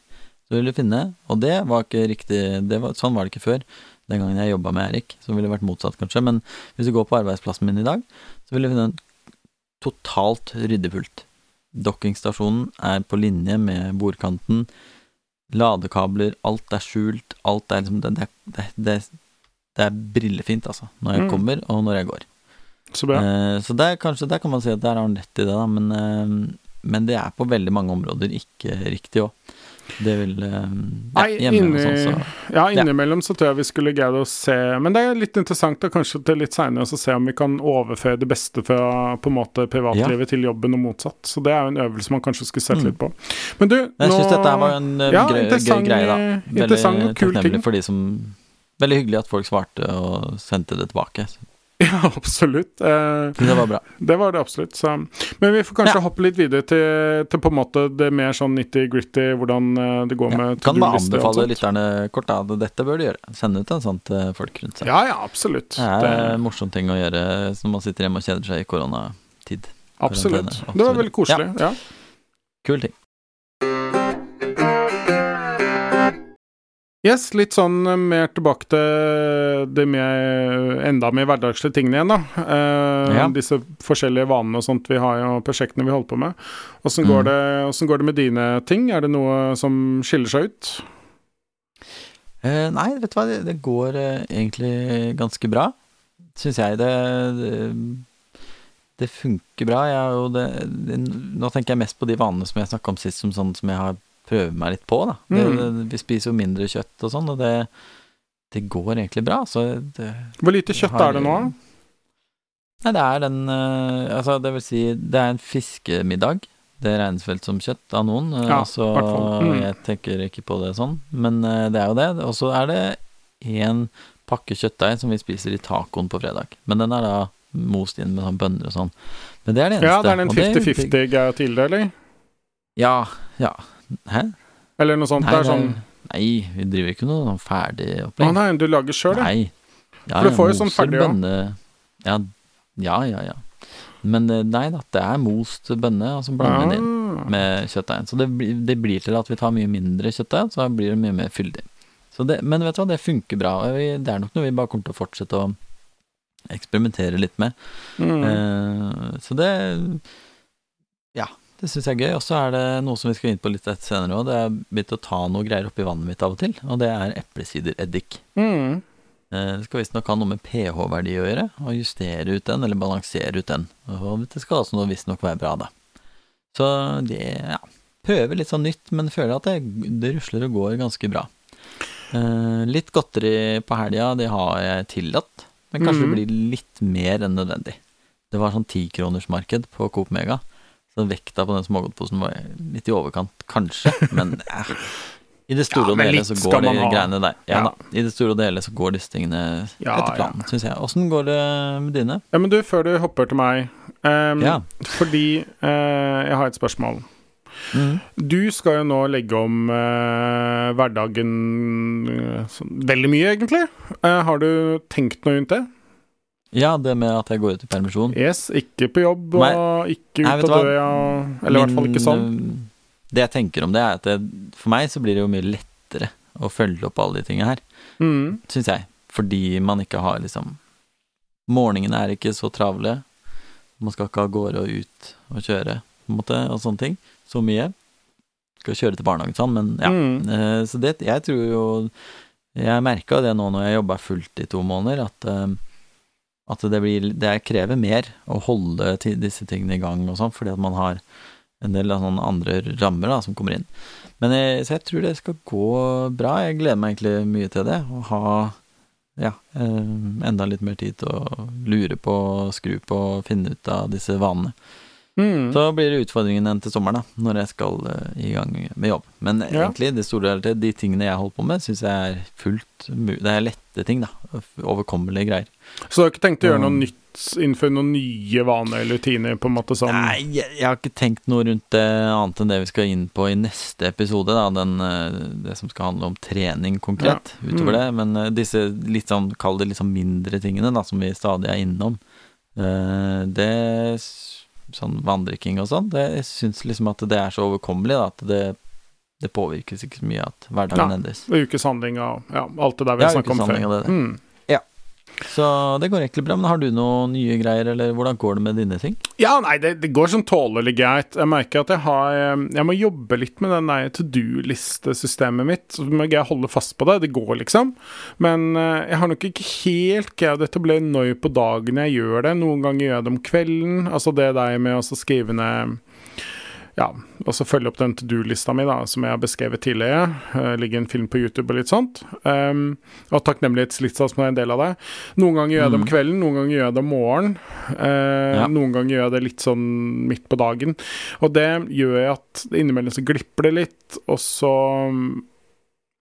så ville du finne Og det var ikke riktig det var, Sånn var det ikke før. Den gangen jeg jobba med Erik, så ville det vært motsatt, kanskje. Men hvis du går på arbeidsplassen min i dag, så vil du finne en totalt ryddefullt. Dokkingstasjonen er på linje med bordkanten. Ladekabler, alt er skjult. Alt er liksom Det, det, det, det, det er brillefint, altså. Når jeg Mm. kommer, og når jeg går. Så bra. Eh, så der, kanskje, der kan man si at der har han rett i det, da, men, eh, men det er på veldig mange områder ikke riktig òg. Det vil eh, ja, Nei, inni, sånn, så ja, innimellom så tror jeg vi skulle greid å se Men det er litt interessant da, kanskje til litt seinere å se om vi kan overføre det beste fra på en måte privatlivet til jobben og motsatt. Så det er jo en øvelse man kanskje skulle sett Mm. litt på. Men du, nå jeg syns dette var en eh, Ja, gøy greie, da. Veldig interessant og kul ting. takknemlig for de som Veldig hyggelig at folk svarte og sendte det tilbake. Ja, absolutt. Eh, Det var bra. det var det absolutt. Så. Men vi får kanskje Ja. hoppe litt videre til, til på en måte det mer sånn nitty-gritty, hvordan eh, det går Ja. med Kan bare anbefale lytterne kort da, at dette bør du gjøre. Send ut en sånn til folk rundt seg. Ja, ja, absolutt. Det er Det, en morsom ting å gjøre når man sitter hjemme og kjeder seg i koronatid. Absolutt. Det var veldig koselig. Ja. Kul ting. Yes, litt sånn eh, mer tilbake til det mer, enda mer hverdagslige tingene igjen, da. Eh, Ja. Disse forskjellige vanene og sånt vi har, og prosjektene vi holder på med. Åssen går, Mm. går det med dine ting? Er det noe som skiller seg ut? Eh, nei, vet du hva, det, det går eh, egentlig ganske bra, syns jeg. Det, det, det funker bra. Jeg, det, det, nå tenker jeg mest på de vanene som jeg snakka om sist, som sånn som jeg har prøvd meg litt på. da. Det, Mm. vi spiser jo mindre kjøtt og sånn, og det, det går egentlig bra. Så det, Hvor lite kjøtt har- er det nå? Nei, det er den eh, Altså, det vil si, det er en fiskemiddag. Det regnes vel som kjøtt av noen, eh, Ja, så. Mm. jeg tenker ikke på det sånn. Men eh, det er jo det. Og så er det én pakke kjøttdeig som vi spiser i tacoen på fredag. Men den er da most inn med sånn bønner og sånn. Men det er det eneste. Ja, det er den 50-50-greia til det, eller? Ja, ja. Hæ? Eller noe sånt. Nei, det er sånn nei, vi driver ikke noe sånn ferdig Å opplegg. nei, du lager sjøl, ja. Ja, For du får jo sånn ferdig, ja. bønne Ja, ja, ja. ja. Men eh, nei da, det er most bønne, og så blander vi den inn Ah. med kjøttdeigen. Så det, blir- det blir til at vi tar mye mindre kjøttdeig, så blir det mye mer fyldig. Så det, men vet du hva, det funker bra. Det er nok noe vi bare kommer til å fortsette å eksperimentere litt med. Mm. Uh, så det Ja, det syns jeg er gøy. Og så er det noe som vi skal inn på litt senere òg. Det er begynt å ta noe greier oppi vannet mitt av og til, og det er eplesidereddik. Mm. Eh, Det skal visstnok ha noe med pH-verdi å gjøre, og justere ut den, eller balansere ut den. Og det skal altså visstnok være bra, da. Så det, ja Prøver litt sånn nytt, men føler at det, det rusler og går ganske bra. Eh, litt godteri på helga, det har jeg tillatt, men kanskje mm. det blir litt mer enn nødvendig. Det var sånn tikronersmarked på Coop Mega, så vekta på den smågodtposen var litt i overkant, kanskje, men eh, i det store Ja, og hele så går de greiene der. Ja, Ja. I det store og hele så går disse tingene Ja, etter planen, synes jeg. Åssen går det med dine? Ja, men du, før du hopper til meg um, Ja. Fordi uh, jeg har et spørsmål. Mm. Du skal jo nå legge om uh, hverdagen uh, veldig mye, egentlig. Har du tenkt noe rundt det? Ja, det med at jeg går ut i permisjon. Yes, ikke på jobb og Nei. ikke ut av døra. Eller i hvert fall ikke sånn. Øh, Det jeg tenker om det, er at det, for meg så blir det jo mye lettere å følge opp alle de tingene her, Mm. syns jeg. Fordi man ikke har liksom Morgenene er ikke så travle. Man skal ikke av gårde og ut og kjøre, på en måte, og sånne ting. Så mye. Skal kjøre til barnehagen sånn, men ja. Mm. Eh, Så det, jeg tror jo Jeg merka det nå når jeg jobba fullt i to måneder, at, eh, at det blir Det krever mer å holde disse tingene i gang og sånn, fordi at man har en del av sånne andre rammer da, som kommer inn. Men jeg, så jeg tror det skal gå bra. Jeg gleder meg egentlig mye til det. Å ha ja, eh, enda litt mer tid til å lure på, skru på, finne ut av disse vanene. Mm. Så blir det utfordringen igjen til sommeren, da, når jeg skal eh, i gang med jobb. Men Ja. egentlig, det store og hele, de tingene jeg holder på med, syns jeg er fullt mulig. Det er lette ting, da. Overkommelige greier. Så du har ikke tenkt å gjøre noe Mm. nytt, innføre noen nye vaner eller rutiner, på en måte sånn? Nei, jeg, jeg har ikke tenkt noe rundt det annet enn det vi skal inn på i neste episode, da. Den, eh, det som skal handle om trening konkret, Ja. utover Mm. det. Men eh, disse litt sånn, kall det litt sånn mindre tingene, da, som vi stadig er innom. eh, det Sånn vanndrikking og sånn, det jeg syns liksom at det er så overkommelig, da, at det, det påvirkes ikke så mye at hverdagen ja, endres. Ukeshandling og ja, alt det der vi Ja, snakket om før. Det, det. Mm. Så det går egentlig bra. Men har du noen nye greier, eller hvordan går det med dine ting? Ja, nei, det, det går sånn tålelig greit. Jeg merker at jeg har eh, Jeg må jobbe litt med den der to do-listesystemet mitt. Så må jeg holde fast på det. Det går, liksom. Men eh, jeg har nok ikke helt greid å etablere når på dagen jeg gjør det. Noen ganger gjør jeg det om kvelden. Altså det der med å skrive ned ja, og så følge opp den to do-lista mi, da, som jeg har beskrevet tidligere. Uh, ligger en film på YouTube og litt sånt. Um, og takknemlighetslista som er en del av det. Noen ganger gjør jeg det om Mm. kvelden, noen ganger gjør jeg det om morgenen. Uh, Ja. Noen ganger gjør jeg det litt sånn midt på dagen. Og det gjør jeg at innimellom så glipper det litt, og så um,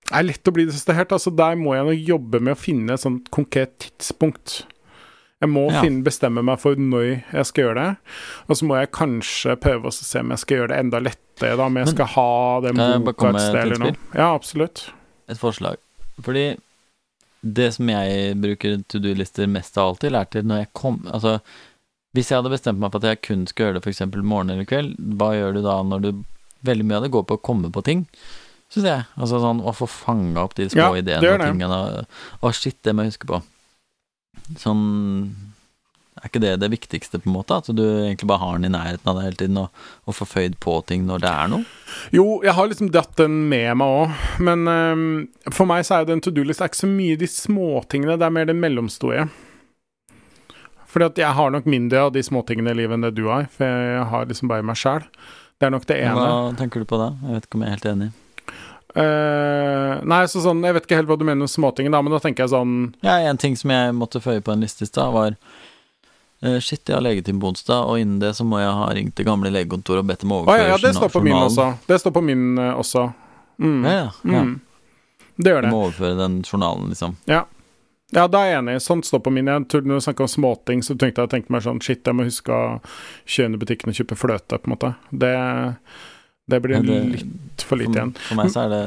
er det lett å bli distrahert. Altså, der må jeg nå jobbe med å finne et sånt konkret tidspunkt. Jeg må Ja. finne, bestemme meg for når jeg skal gjøre det. Og så må jeg kanskje prøve å se om jeg skal gjøre det enda lettere, da, om jeg skal ha det boka et sted eller noe. Ja, absolutt. Et forslag. Fordi det som jeg bruker to do-lister mest av alt til, er til når jeg kom Altså, Hvis jeg hadde bestemt meg for at jeg kun skal gjøre det f.eks. morgen eller kveld, hva gjør du da når du Veldig mye av det går på å komme på ting, syns jeg. Altså sånn å få fanga opp de små Ja, ideene og tingene. Å, shit, det må jeg huske på. Sånn Er ikke det det viktigste, på en måte? At du egentlig bare har den i nærheten av deg hele tiden, og, og får føyd på ting når det er noe? Jo, jeg har liksom dratt den med meg òg, men um, for meg så er det en to do-list er ikke så mye de småtingene, det er mer det mellomstore. Fordi at jeg har nok mindre av de småtingene i livet enn det du har, for jeg har liksom bare meg sjæl. Det er nok det ene. Hva tenker du på da? Jeg vet ikke om jeg er helt enig. Eh, nei, så sånn, jeg vet ikke helt hva du mener med småtingen, da, men da tenker jeg sånn Ja, en ting som jeg måtte føye på en liste i stad, var uh, Shit, jeg har legetime på onsdag, og innen det så må jeg ha ringt det gamle legekontoret og bedt dem Å overføre ja, ja, det står på min journalen. også. Det står på min også. Mm. Ja, ja, ja. Mm. Det gjør Du det. må overføre den journalen, liksom. Ja. Ja, da er jeg enig. Sånt står på min. Jeg tror Når du snakker om småting, så tenkte jeg tenkte meg sånn Shit, jeg må huske å kjøre inn i butikken og kjøpe fløte, på en måte. Det, det blir det- litt for lite igjen. for meg så er det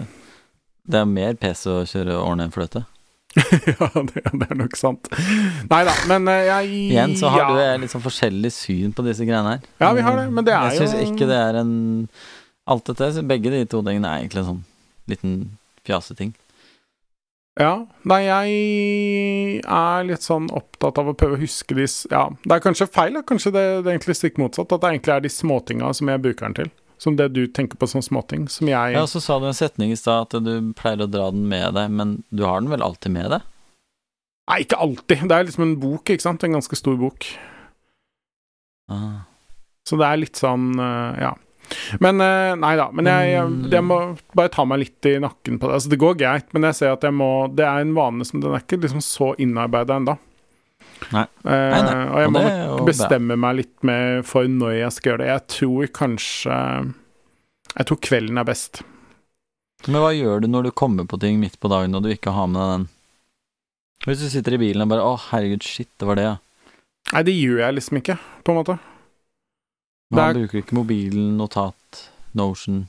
Det er mer PC å kjøre ordentlig enn fløte. ja, det, det er nok sant. Nei da, men eh, jeg Igjen så har ja. du litt sånn forskjellig syn på disse greiene her. Ja, vi har det, men det er jeg jo syns ikke det er en Alt dette, så begge de to tingene er egentlig en sånn liten fjaseting. Ja. Nei, jeg er litt sånn opptatt av å prøve å huske de Ja, det er kanskje feil. Kanskje det, det er egentlig stikk motsatt. At det egentlig er de småtinga som jeg bruker den til. Som det du tenker på som småting. Som jeg Ja, så sa du en setning i stad at du pleier å dra den med deg, men du har den vel alltid med deg? Nei, ikke alltid. Det er liksom en bok, ikke sant. En ganske stor bok. Ah. Så det er litt sånn eh, Ja. Men eh, nei da. Men jeg, jeg, jeg må bare ta meg litt i nakken på det. Altså, det går greit, men jeg ser at jeg må Det er en vane som Den er ikke liksom så innarbeida ennå. Nei. Eh, Nei, nei. og jeg må nok bestemme meg litt med for når jeg skal gjøre det. Jeg tror kanskje Jeg tror kvelden er best. Men hva gjør du når du kommer på ting midt på dagen og du ikke har med deg den? Hvis du sitter i bilen og bare 'Å, herregud, shit, det var det', ja. Nei, det gjør jeg liksom ikke, på en måte. Man er- bruker ikke mobilen, notat, Notion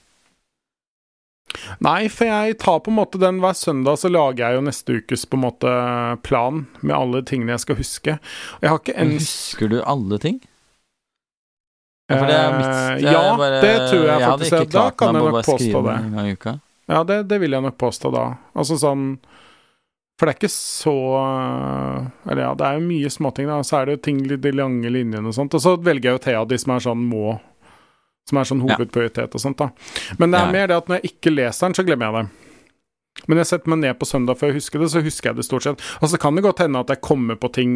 Nei, for jeg tar på en måte den hver søndag, så lager jeg jo neste ukes på en måte plan med alle tingene jeg skal huske. Jeg har ikke en Husker du alle ting? Ja, det mitt Eh, Ja, bare- det tror jeg Jeg faktisk. Jeg Da kan jeg nok påstå det. en gang i uka. Ja, det, det vil jeg nok påstå da. Altså sånn For det er ikke så Eller ja, det er jo mye småting, da. Så er det jo ting de lange linjene og sånt. Og så velger jeg jo te av de som er sånn må Som er sånn hovedprioritet og sånt, da. Men det er mer det at når jeg ikke leser den, så glemmer jeg det. Men jeg setter meg ned på søndag før jeg husker det, så husker jeg det stort sett. Og så kan det godt hende at jeg kommer på ting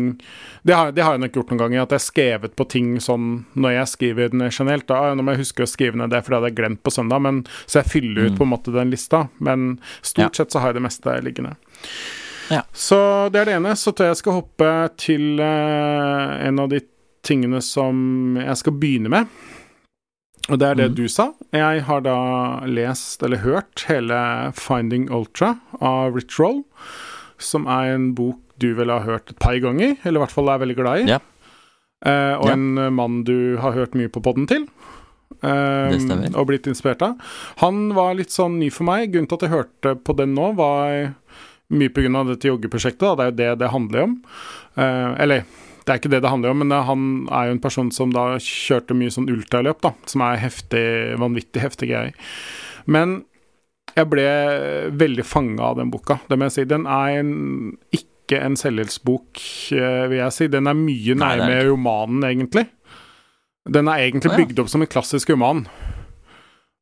Det har, det har jeg nok gjort noen ganger, at jeg har skrevet på ting sånn når jeg skriver den generelt. Da, «Ah, nå må jeg huske å skrive ned det, for det hadde jeg glemt på søndag. Men, så jeg fyller ut Mm. på en måte den lista. Men stort Ja. sett så har jeg det meste liggende. Ja. Så det er det ene. Så tror jeg jeg skal hoppe til eh, en av de tingene som jeg skal begynne med. Og det er det mm. du sa. Jeg har da lest, eller hørt, hele 'Finding Ultra' av Rich Roll, som er en bok du vel har hørt et par ganger, eller i hvert fall er veldig glad i. Ja. Eh, og Ja. en eh, mann du har hørt mye på podden til. eh, Og blitt inspirert av. Han var litt sånn ny for meg. Grunnen til at jeg hørte på den nå, var mye av dette joggeprosjektet. Da. Det er jo det det handler om. Eh, eller det er ikke det det handler om, men det, han er jo en person som da kjørte mye sånn ultraløp, da, som er heftig, vanvittig heftige greier. Men jeg ble veldig fanga av den boka, det må jeg si. Den er en, ikke en selvhjelpsbok, eh, vil jeg si. Den er mye er nærmere romanen, egentlig. Den er egentlig bygd opp som en klassisk roman.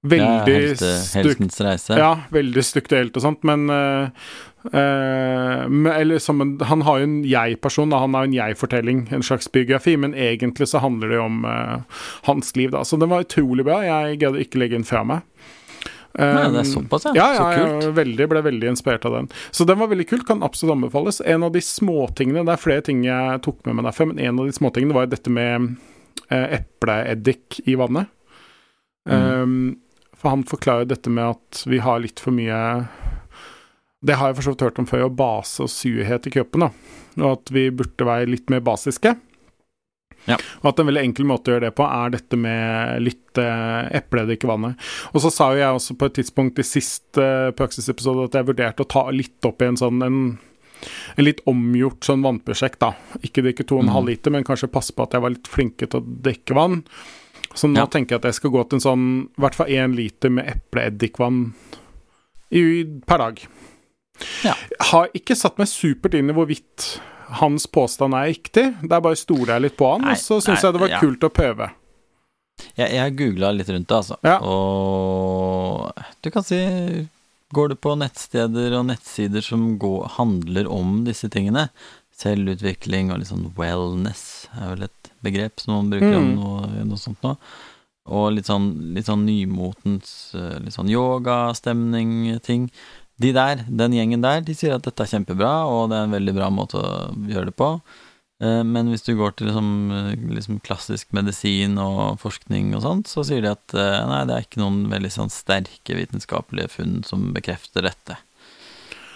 Ja, Veldig helte, strukturert Heltens reise. ja, veldig strukturelt og sånt, men uh, uh, Eller som en Han har jo en jeg-person. Han har en jeg-fortelling, en slags biografi, men egentlig så handler det jo om uh, hans liv, da. Så den var utrolig bra. Jeg greide ikke legge den fra meg. Nei, det er Um, såpass, ja. ja, ja, Så kult. ja veldig, ble veldig inspirert av den. Så den var veldig kult, kan absolutt anbefales. En av de småtingene, det er flere ting jeg tok med meg derfra, men en av de småtingene var dette med eh, epleeddik i vannet. Mm. Um, for han forklarer dette med at vi har litt for mye Det har jeg for så vidt hørt om før, å base og surhet i kroppen, da. Og at vi burde være litt mer basiske. Ja. Og at en veldig enkel måte å gjøre det på, er dette med litt eh, epleeddik i vannet. Og så sa jo jeg også på et tidspunkt i siste eh, praksisepisode at jeg vurderte å ta litt opp i en sånn en en litt omgjort sånn vannprosjekt, da. Ikke drikke 2,5 mm. liter, men kanskje passe på at jeg var litt flinke til å drikke vann. Så nå Ja. tenker jeg at jeg skal gå til en sånn, i hvert fall én liter med epleeddikvann per dag. Ja. Har ikke satt meg supert inn i hvorvidt hans påstand er riktig. Det er bare stoler jeg litt på han, Nei, og så syns jeg det var ja. kult å prøve. Jeg, jeg googla litt rundt det, altså. Ja. Og du kan si Går du på nettsteder og nettsider som går, handler om disse tingene, selvutvikling og litt sånn wellness er vel et begrep som man bruker Mm. noe, noe sånt nå. Og litt sånn, litt sånn nymotens eh, litt sånn yogastemning-ting. De der, den gjengen der, de sier at dette er kjempebra, og det er en veldig bra måte å gjøre det på. Eh, Men hvis du går til liksom, eh, liksom klassisk medisin og forskning og sånt, så sier de at nei, det er ikke noen veldig sånn sterke vitenskapelige funn som bekrefter dette.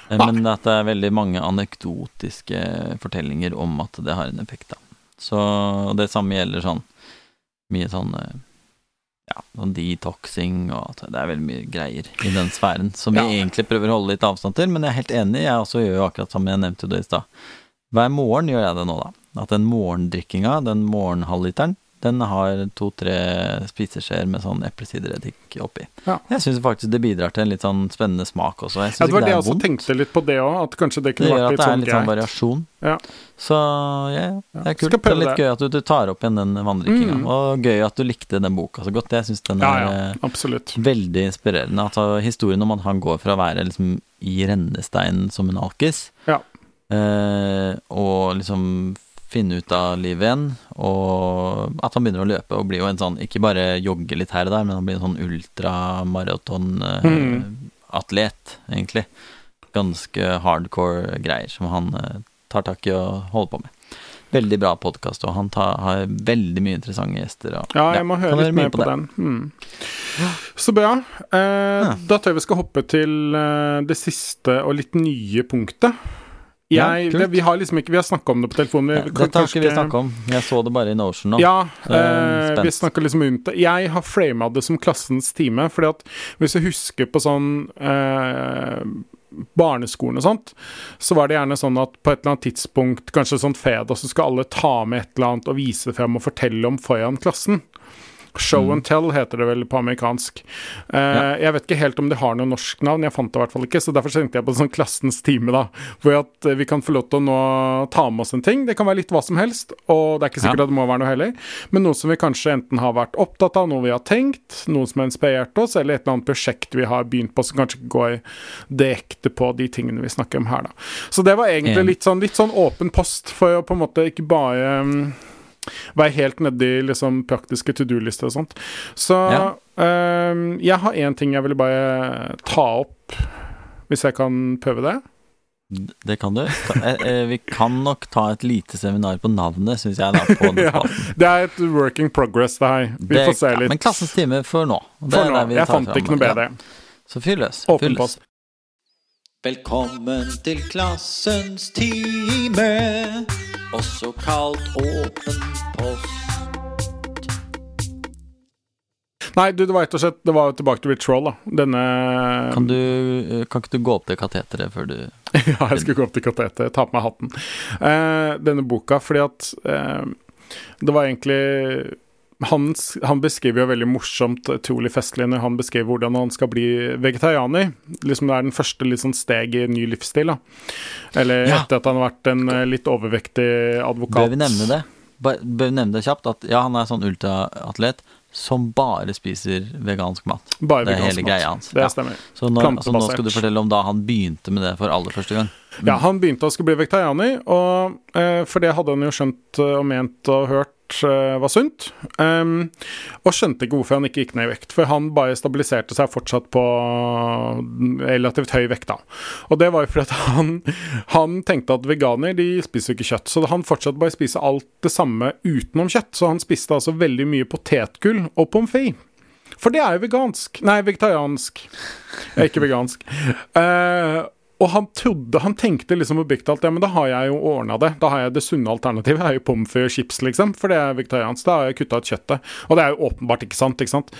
Men at det er veldig mange anekdotiske fortellinger om at det har en effekt, da. Så det samme gjelder sånn mye sånn eh, ja, sånn detoxing og det er veldig mye greier i den sfæren som vi Ja. egentlig prøver å holde litt avstand til, men jeg er helt enig, jeg også gjør jo akkurat som jeg nevnte det i stad. Hver morgen gjør jeg det nå, da. At den morgendrikkinga, den morgenhalvliteren, den har to-tre spiseskjeer med sånn eplesidereddik oppi. Ja. Jeg syns faktisk det bidrar til en litt sånn spennende smak også. Jeg Ja, det var det det jeg er også tenkte litt på det òg, at kanskje det Det kunne gjør vært at greit. det er sånn litt sånn variasjon. Ja. Så ja, det er kult. Det er litt det. gøy at du, du tar opp igjen den vanndrikkinga. Mm. Og gøy at du likte den boka så godt. Jeg syns den er ja, eh, veldig inspirerende. Altså, historien om at han går fra å være liksom i rennesteinen som en alkis, Ja. eh, og liksom finne ut av livet igjen, og at han begynner å løpe og blir jo en sånn Ikke bare jogge litt her og der, men han blir en sånn ultramaratonatlet, mm. egentlig. Ganske hardcore greier som han eh, tar tak i og holder på med. Veldig bra podkast, og han tar, har veldig mye interessante gjester. Og, Ja, jeg må ja, høre litt mer på, den. Mm. Så bra. Eh, Ja. Da tror jeg vi skal hoppe til eh, det siste og litt nye punktet. Ja, Jeg, det, vi har liksom ikke Vi har snakka om det på telefonen. Vi kan Dette har ikke vi kanskje- snakka om. Jeg så det bare i Notion nå. Ja, er eh, vi snakka liksom rundt det. Jeg har frama det som klassens time, fordi at hvis du husker på sånn eh, barneskolen og sånt, så var det gjerne sånn at på et eller annet tidspunkt, kanskje sånn fredag, så skal alle ta med et eller annet og vise frem og fortelle om foran klassen. Show and tell heter det vel på amerikansk. Mm. Ja. Jeg vet ikke helt om det har noe norsk navn, jeg fant det i hvert fall ikke, så derfor tenkte jeg på sånn klassens time, da. Hvor at eh, vi kan få lov til å nå ta med oss en ting. Det kan være litt hva som helst, og det er ikke sikkert Ja. at det må være noe heller, men noe som vi kanskje enten har vært opptatt av, noe vi har tenkt, noe som har inspirert oss, eller et eller annet prosjekt vi har begynt på som kanskje går direkte på de tingene vi snakker om her, da. Så det var egentlig litt sånn, litt sånn åpen post, for å på en måte ikke bare mm, være helt nedi liksom praktiske to do-lister og sånt. Så Ja. ehm, jeg har én ting jeg ville bare ta opp, hvis jeg kan prøve det. Det kan du. Eh, eh, Vi kan nok ta et lite seminar på navnet, syns jeg, da. På Ja, det er et working progress, det her. Vi Det- får se ja, litt. Men klassens time for nå. For nå. der vi Jeg tar fant ikke noe ja. bedre. Så fyr løs. Åpen post. Velkommen til klassens time, også kalt åpen post. Nei, du, det var rett og slett Det var tilbake til Rich Roll, da. Denne Kan, du, eh, kan ikke du gå opp til kateteret før du Ja, jeg skal gå opp til kateteret. ta på meg hatten. Uh, denne boka, fordi at uh, det var egentlig han, han beskriver jo veldig morsomt, utrolig festlig, når han beskriver hvordan han skal bli vegetarianer. Liksom Det er den første litt sånn steg i en ny livsstil. da Eller Ja. etter at han har vært en eh, litt overvektig advokat. Bør vi nevne det? Bør vi nevne det kjapt? At ja, han er sånn ultraatlet som bare spiser vegansk mat. Bare Det er hele mat. greia hans. Det Ja. stemmer. Så nå, altså, nå skal du fortelle om da han begynte med det for aller første gang. Ja, han begynte å skulle bli vegetarianer, og eh, for det hadde han jo skjønt eh, og ment og hørt eh, var sunt. Um, og skjønte ikke hvorfor han ikke gikk ned i vekt, for han bare stabiliserte seg fortsatt på relativt høy vekt, da. Og det var jo fordi han, han tenkte at veganer de spiser ikke kjøtt, så han fortsatte bare å spise alt det samme utenom kjøtt. Så han spiste altså veldig mye potetgull og pommes frites. For det er jo vegansk. Nei, vegetariansk. Eh, Ikke vegansk. Eh, og han trodde, han tenkte liksom oppriktig alt, ja, men da har jeg jo ordna det. Da har jeg det sunne alternativet. Jeg er jo pommes frites og chips, liksom, for det er vegetariansk. Da har jeg kutta ut kjøttet. Og det er jo åpenbart ikke sant, ikke sant.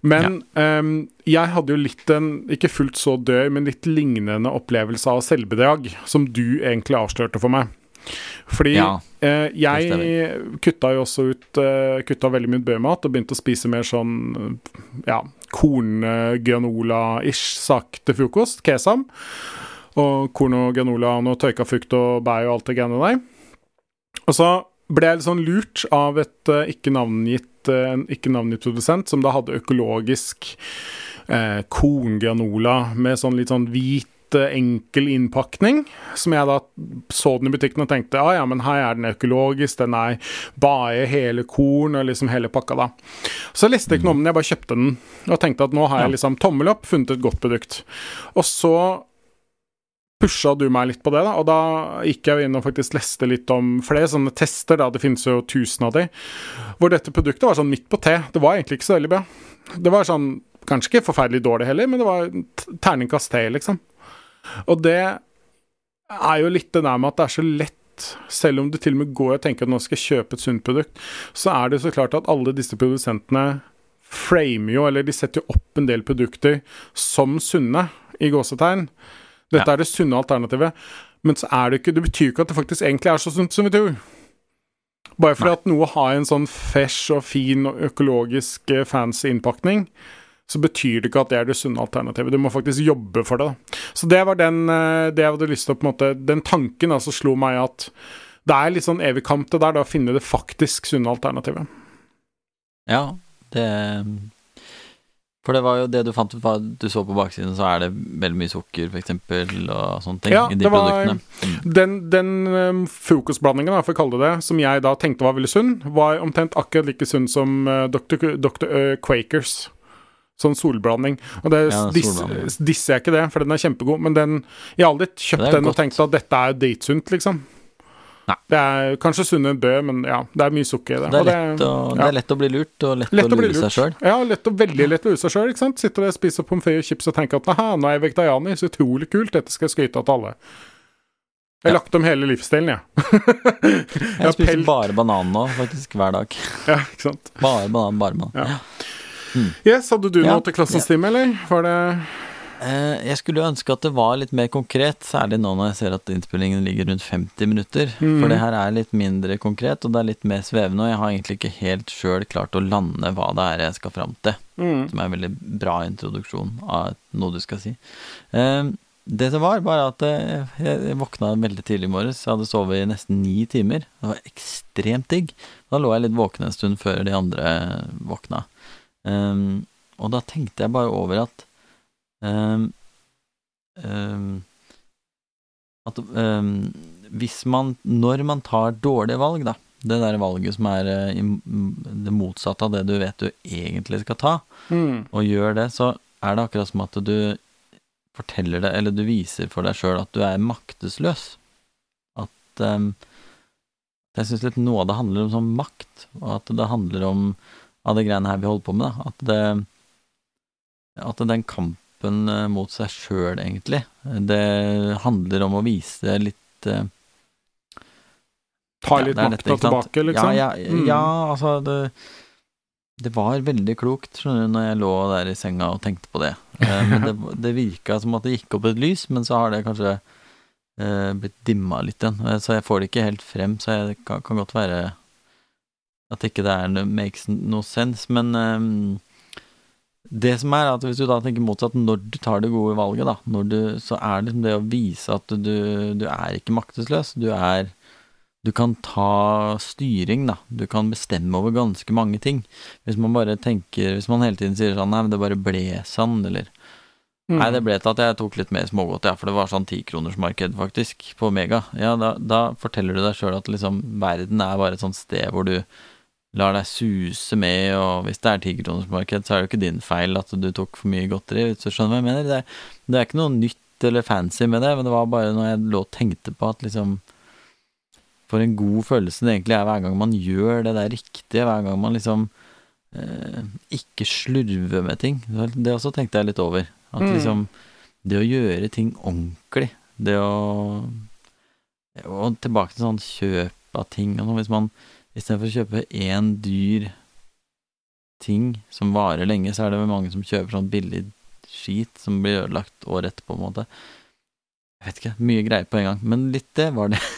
Men ehm, jeg hadde jo litt en, ikke fullt så død, men litt lignende opplevelse av selvbedrag, som du egentlig avslørte for meg. Fordi Ja, eh, jeg kutta jo også ut eh, Kutta veldig mye bømat og begynte å spise mer sånn ja, korn-granola-ish sak til frokost. Kesam. Og korn og granola og noe tørka frukt og bær og alt det greiene der. Og så ble jeg litt sånn lurt av et eh, ikke navngitt eh, ikke navngitt produsent som da hadde økologisk eh, korngranola med sånn litt sånn hvit eh, enkel innpakning, som jeg da så den i butikken og tenkte ah, ja, men her er den økologisk, den er bare hele korn og liksom hele pakka, da. Så leste jeg ikke noe om den, jeg bare kjøpte den og tenkte at nå har jeg liksom tommel opp, funnet et godt produkt. Og så pusha du meg litt på det, da, og da gikk jeg inn og faktisk leste litt om flere sånne tester, da, det finnes jo tusen av de, hvor dette produktet var sånn midt på T. Det var egentlig ikke så veldig bra. Det var sånn, kanskje ikke forferdelig dårlig heller, men det var terningkast T, liksom. Og det er jo litt det der med at det er så lett, selv om du til og med går og tenker at nå skal jeg kjøpe et sunt produkt, så er det så klart at alle disse produsentene framer jo, eller de setter jo opp en del produkter som sunne, i gåsetegn. Dette Ja. er det sunne alternativet. Men så er det ikke Det betyr ikke at det faktisk egentlig er så sunt som vi tror. Bare fordi Nei. at noe har en sånn fresh og fin og økologisk eh, fancy innpakning, så betyr det ikke at det er det sunne alternativet. Du må faktisk jobbe for det. da. Så det var den eh, det jeg hadde lyst til å på en måte Den tanken altså slo meg at det er litt sånn evig kamp det der, da, å finne det faktisk sunne alternativet. Ja, det For det var jo det du fant ut, du så på baksiden, så er det veldig mye sukker, eksempel, og sånne ting Ja, i de det var- produktene. Mm. Den, den um, frokostblandingen, for å kalle det det, som jeg da tenkte var veldig sunn, var omtrent akkurat like sunn som uh, Dr. Dr. uh, Quakers. Sånn solblanding. Og det Ja, disser jeg ikke det, for den er kjempegod, men den Jeg har aldri kjøpt den den og tenkt at dette er dritsunt, liksom. Nei. Det er kanskje sunnere enn bø, men ja, det er mye sukker i det. Det er, lett å, det ja. er lett å bli lurt, og lett, Lett å lure seg sjøl. Ja, lett og veldig lett å lure seg sjøl. Sitter og spiser pommes frites og chips og tenker at nå er jeg vegetarianer, så utrolig kult, dette skal jeg skryte av til alle. Jeg har Ja. lagt om hele livsstilen, jeg. Jeg spiser pelt- bare banan nå, faktisk, hver dag. Ja, ikke sant. Bare banan, bare banan. Ja. Ja. Yes, hadde du Ja. noe til klassens time, eller? Var det Eh, jeg skulle ønske at det var litt mer konkret, særlig nå når jeg ser at innspillingen ligger rundt 50 minutter. Mm. For det her er litt mindre konkret, og det er litt mer svevende, og jeg har egentlig ikke helt sjøl klart å lande hva det er jeg skal fram til. mm. Som er en veldig bra introduksjon av noe du skal si. Eh, det som var, var at eh, jeg jeg våkna veldig tidlig i morges. Jeg hadde sovet i nesten ni timer. Det var ekstremt digg. Da lå jeg litt våken en stund før de andre våkna. Um, og da tenkte jeg bare over at um, um, At hvis man Når man tar dårlige valg, da Det der valget som er uh, det motsatte av det du vet du egentlig skal ta, Mm. og gjør det, så er det akkurat som at du forteller det, eller du viser for deg sjøl at du er maktesløs. At Jeg syns litt noe av det handler om sånn makt, og at det handler om av det greiene her vi holder på med, da. At det At den kampen eh, mot seg sjøl, egentlig, det handler om å vise litt eh, Ta litt ja, makta tilbake, liksom? Ja, ja, Mm. ja altså det, det var veldig klokt, skjønner du, når jeg lå der i senga og tenkte på det. Men det, det virka som at det gikk opp et lys, men så har det kanskje eh, blitt dimma litt igjen. Så jeg får det ikke helt frem, så jeg kan, kan godt være at ikke det er makes no sense, men um, det som er at hvis du da tenker motsatt, når du tar det gode valget, da, når du, så er det liksom det å vise at du, du er ikke maktesløs. Du er Du kan ta styring, da. Du kan bestemme over ganske mange ting. Hvis man bare tenker Hvis man hele tiden sier sånn Nei, men det bare ble sånn, eller Mm. Nei, det ble til at jeg tok litt mer smågodt, ja, for det var sånn tikronersmarked, faktisk, på Mega. Ja, da, da forteller du deg sjøl at liksom verden er bare et sånt sted hvor du lar deg suse med, og hvis det er tikronersmarked, så er det jo ikke din feil at du tok for mye godteri, hvis du skjønner hva jeg mener. Det, det er ikke noe nytt eller fancy med det, men det var bare når jeg lå og tenkte på at liksom For en god følelse det egentlig er hver gang man gjør det der riktige, hver gang man liksom eh, ikke slurver med ting. Det også tenkte jeg litt over. At Mm. liksom Det å gjøre ting ordentlig, det å Og tilbake til sånn kjøp av ting og sånn. Hvis man istedenfor å kjøpe én dyr ting som varer lenge, så er det mange som kjøper sånn billig skit som blir ødelagt året etterpå, på en måte. Jeg vet ikke, mye greier på en gang. Men litt det var det.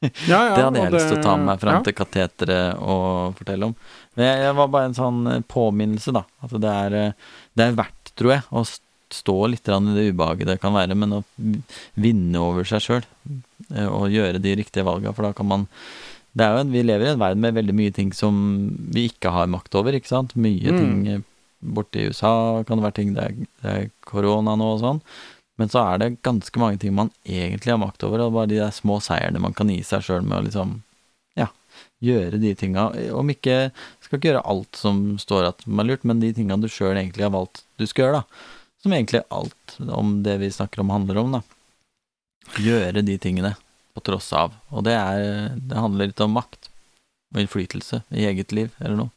Ja, ja, det hadde jeg lyst til å ta med meg fram ja. til kateteret og fortelle om. Men jeg, var bare en sånn eh, påminnelse, da. At det er, eh, det er verdt, tror jeg, å stå litt i det ubehaget det kan være, men å vinne over seg sjøl. Og gjøre de riktige valga, for da kan man det er jo en, Vi lever i en verden med veldig mye ting som vi ikke har makt over, ikke sant. Mye Mm. ting eh, borte i USA kan det være ting det er, det er korona nå og sånn. Men så er det ganske mange ting man egentlig har makt over, og bare de der små seierne man kan gi seg sjøl med å liksom ja, gjøre de tinga. Om ikke Skal ikke gjøre alt som står at man har lurt, men de tinga du sjøl egentlig har valgt du skal gjøre, da. Som egentlig alt om det vi snakker om, handler om, da. Gjøre de tingene på tross av. Og det er Det handler litt om makt og innflytelse i eget liv, eller noe.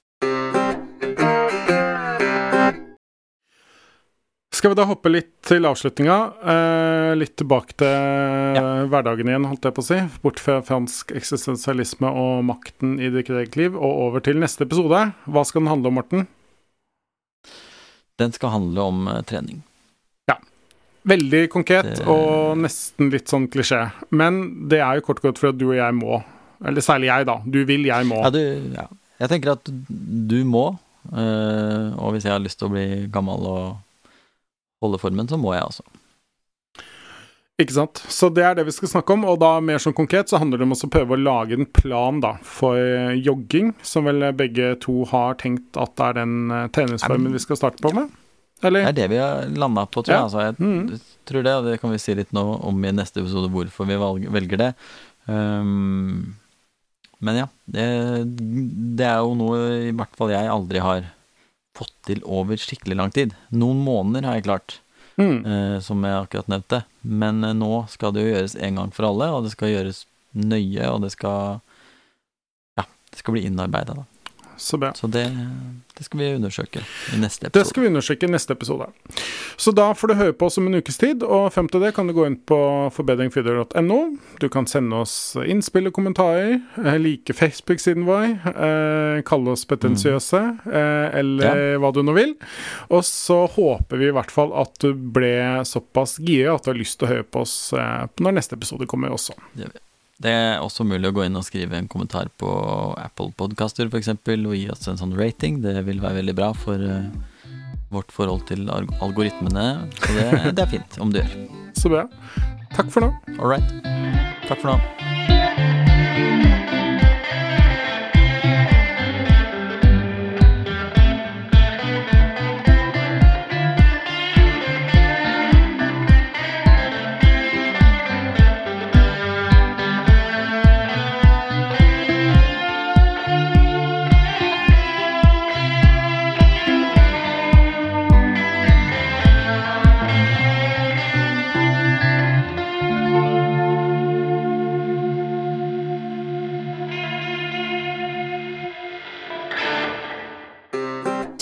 Skal vi da hoppe litt til avslutninga? Eh, litt tilbake til hverdagen igjen, holdt jeg på å si. Bort fra fransk eksistensialisme og makten i ditt eget liv, og over til neste episode. Hva skal den handle om, Morten? Den skal handle om eh, trening. Veldig konkret Det- og nesten litt sånn klisjé. Men det er jo kort og godt for at du og jeg må. Eller særlig jeg, da. Du vil, jeg må. Ja, du, ja. Jeg tenker at du må, Uh, og hvis jeg har lyst til å bli gammel og holde formen, så må jeg også. Ikke sant? Så det er det vi skal snakke om, og da mer sånn konkret så handler det om å prøve å lage en plan da for jogging, som vel begge to har tenkt at det er den eh, treningsformen vi skal starte på med? Det er det vi har landa på, tror jeg. Ja. Altså, jeg Mm. tror det, og det kan vi si litt nå om i neste episode, hvorfor vi velger det. Um, men ja, det, det er jo noe i hvert fall jeg aldri har fått til over skikkelig lang tid. Noen måneder har jeg klart, Mm. uh, som jeg akkurat nevnte. Men uh, nå skal det jo gjøres en gang for alle, og det skal gjøres nøye, og det skal Ja, det skal bli innarbeida, da. Så bra. Så det, det skal vi undersøke i neste episode. Det skal vi undersøke i neste episode. Så da får du høre på oss om en ukes tid, og frem til det kan du gå inn på forbedringfrider.no. Du kan sende oss innspill og kommentarer, eh, like Facebook-siden vår, eh, kalle oss petensiøse, eh, eller hva du nå vil. Og så håper vi i hvert fall at du ble såpass gira at du har lyst til å høre på oss når neste episode kommer også. Det er også mulig å gå inn og skrive en kommentar på Apple Podcaster f.eks. og gi oss en sånn rating. Det vil være veldig bra for eh, vårt forhold til algoritmene. Så det, det er fint om du gjør. Så bra. Takk for nå. All right. Takk for nå.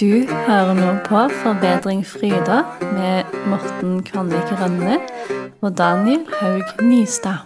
Du hører nå på Forbedring Fryda med Morten Kvanvik Rønne og Daniel Haug Nystad.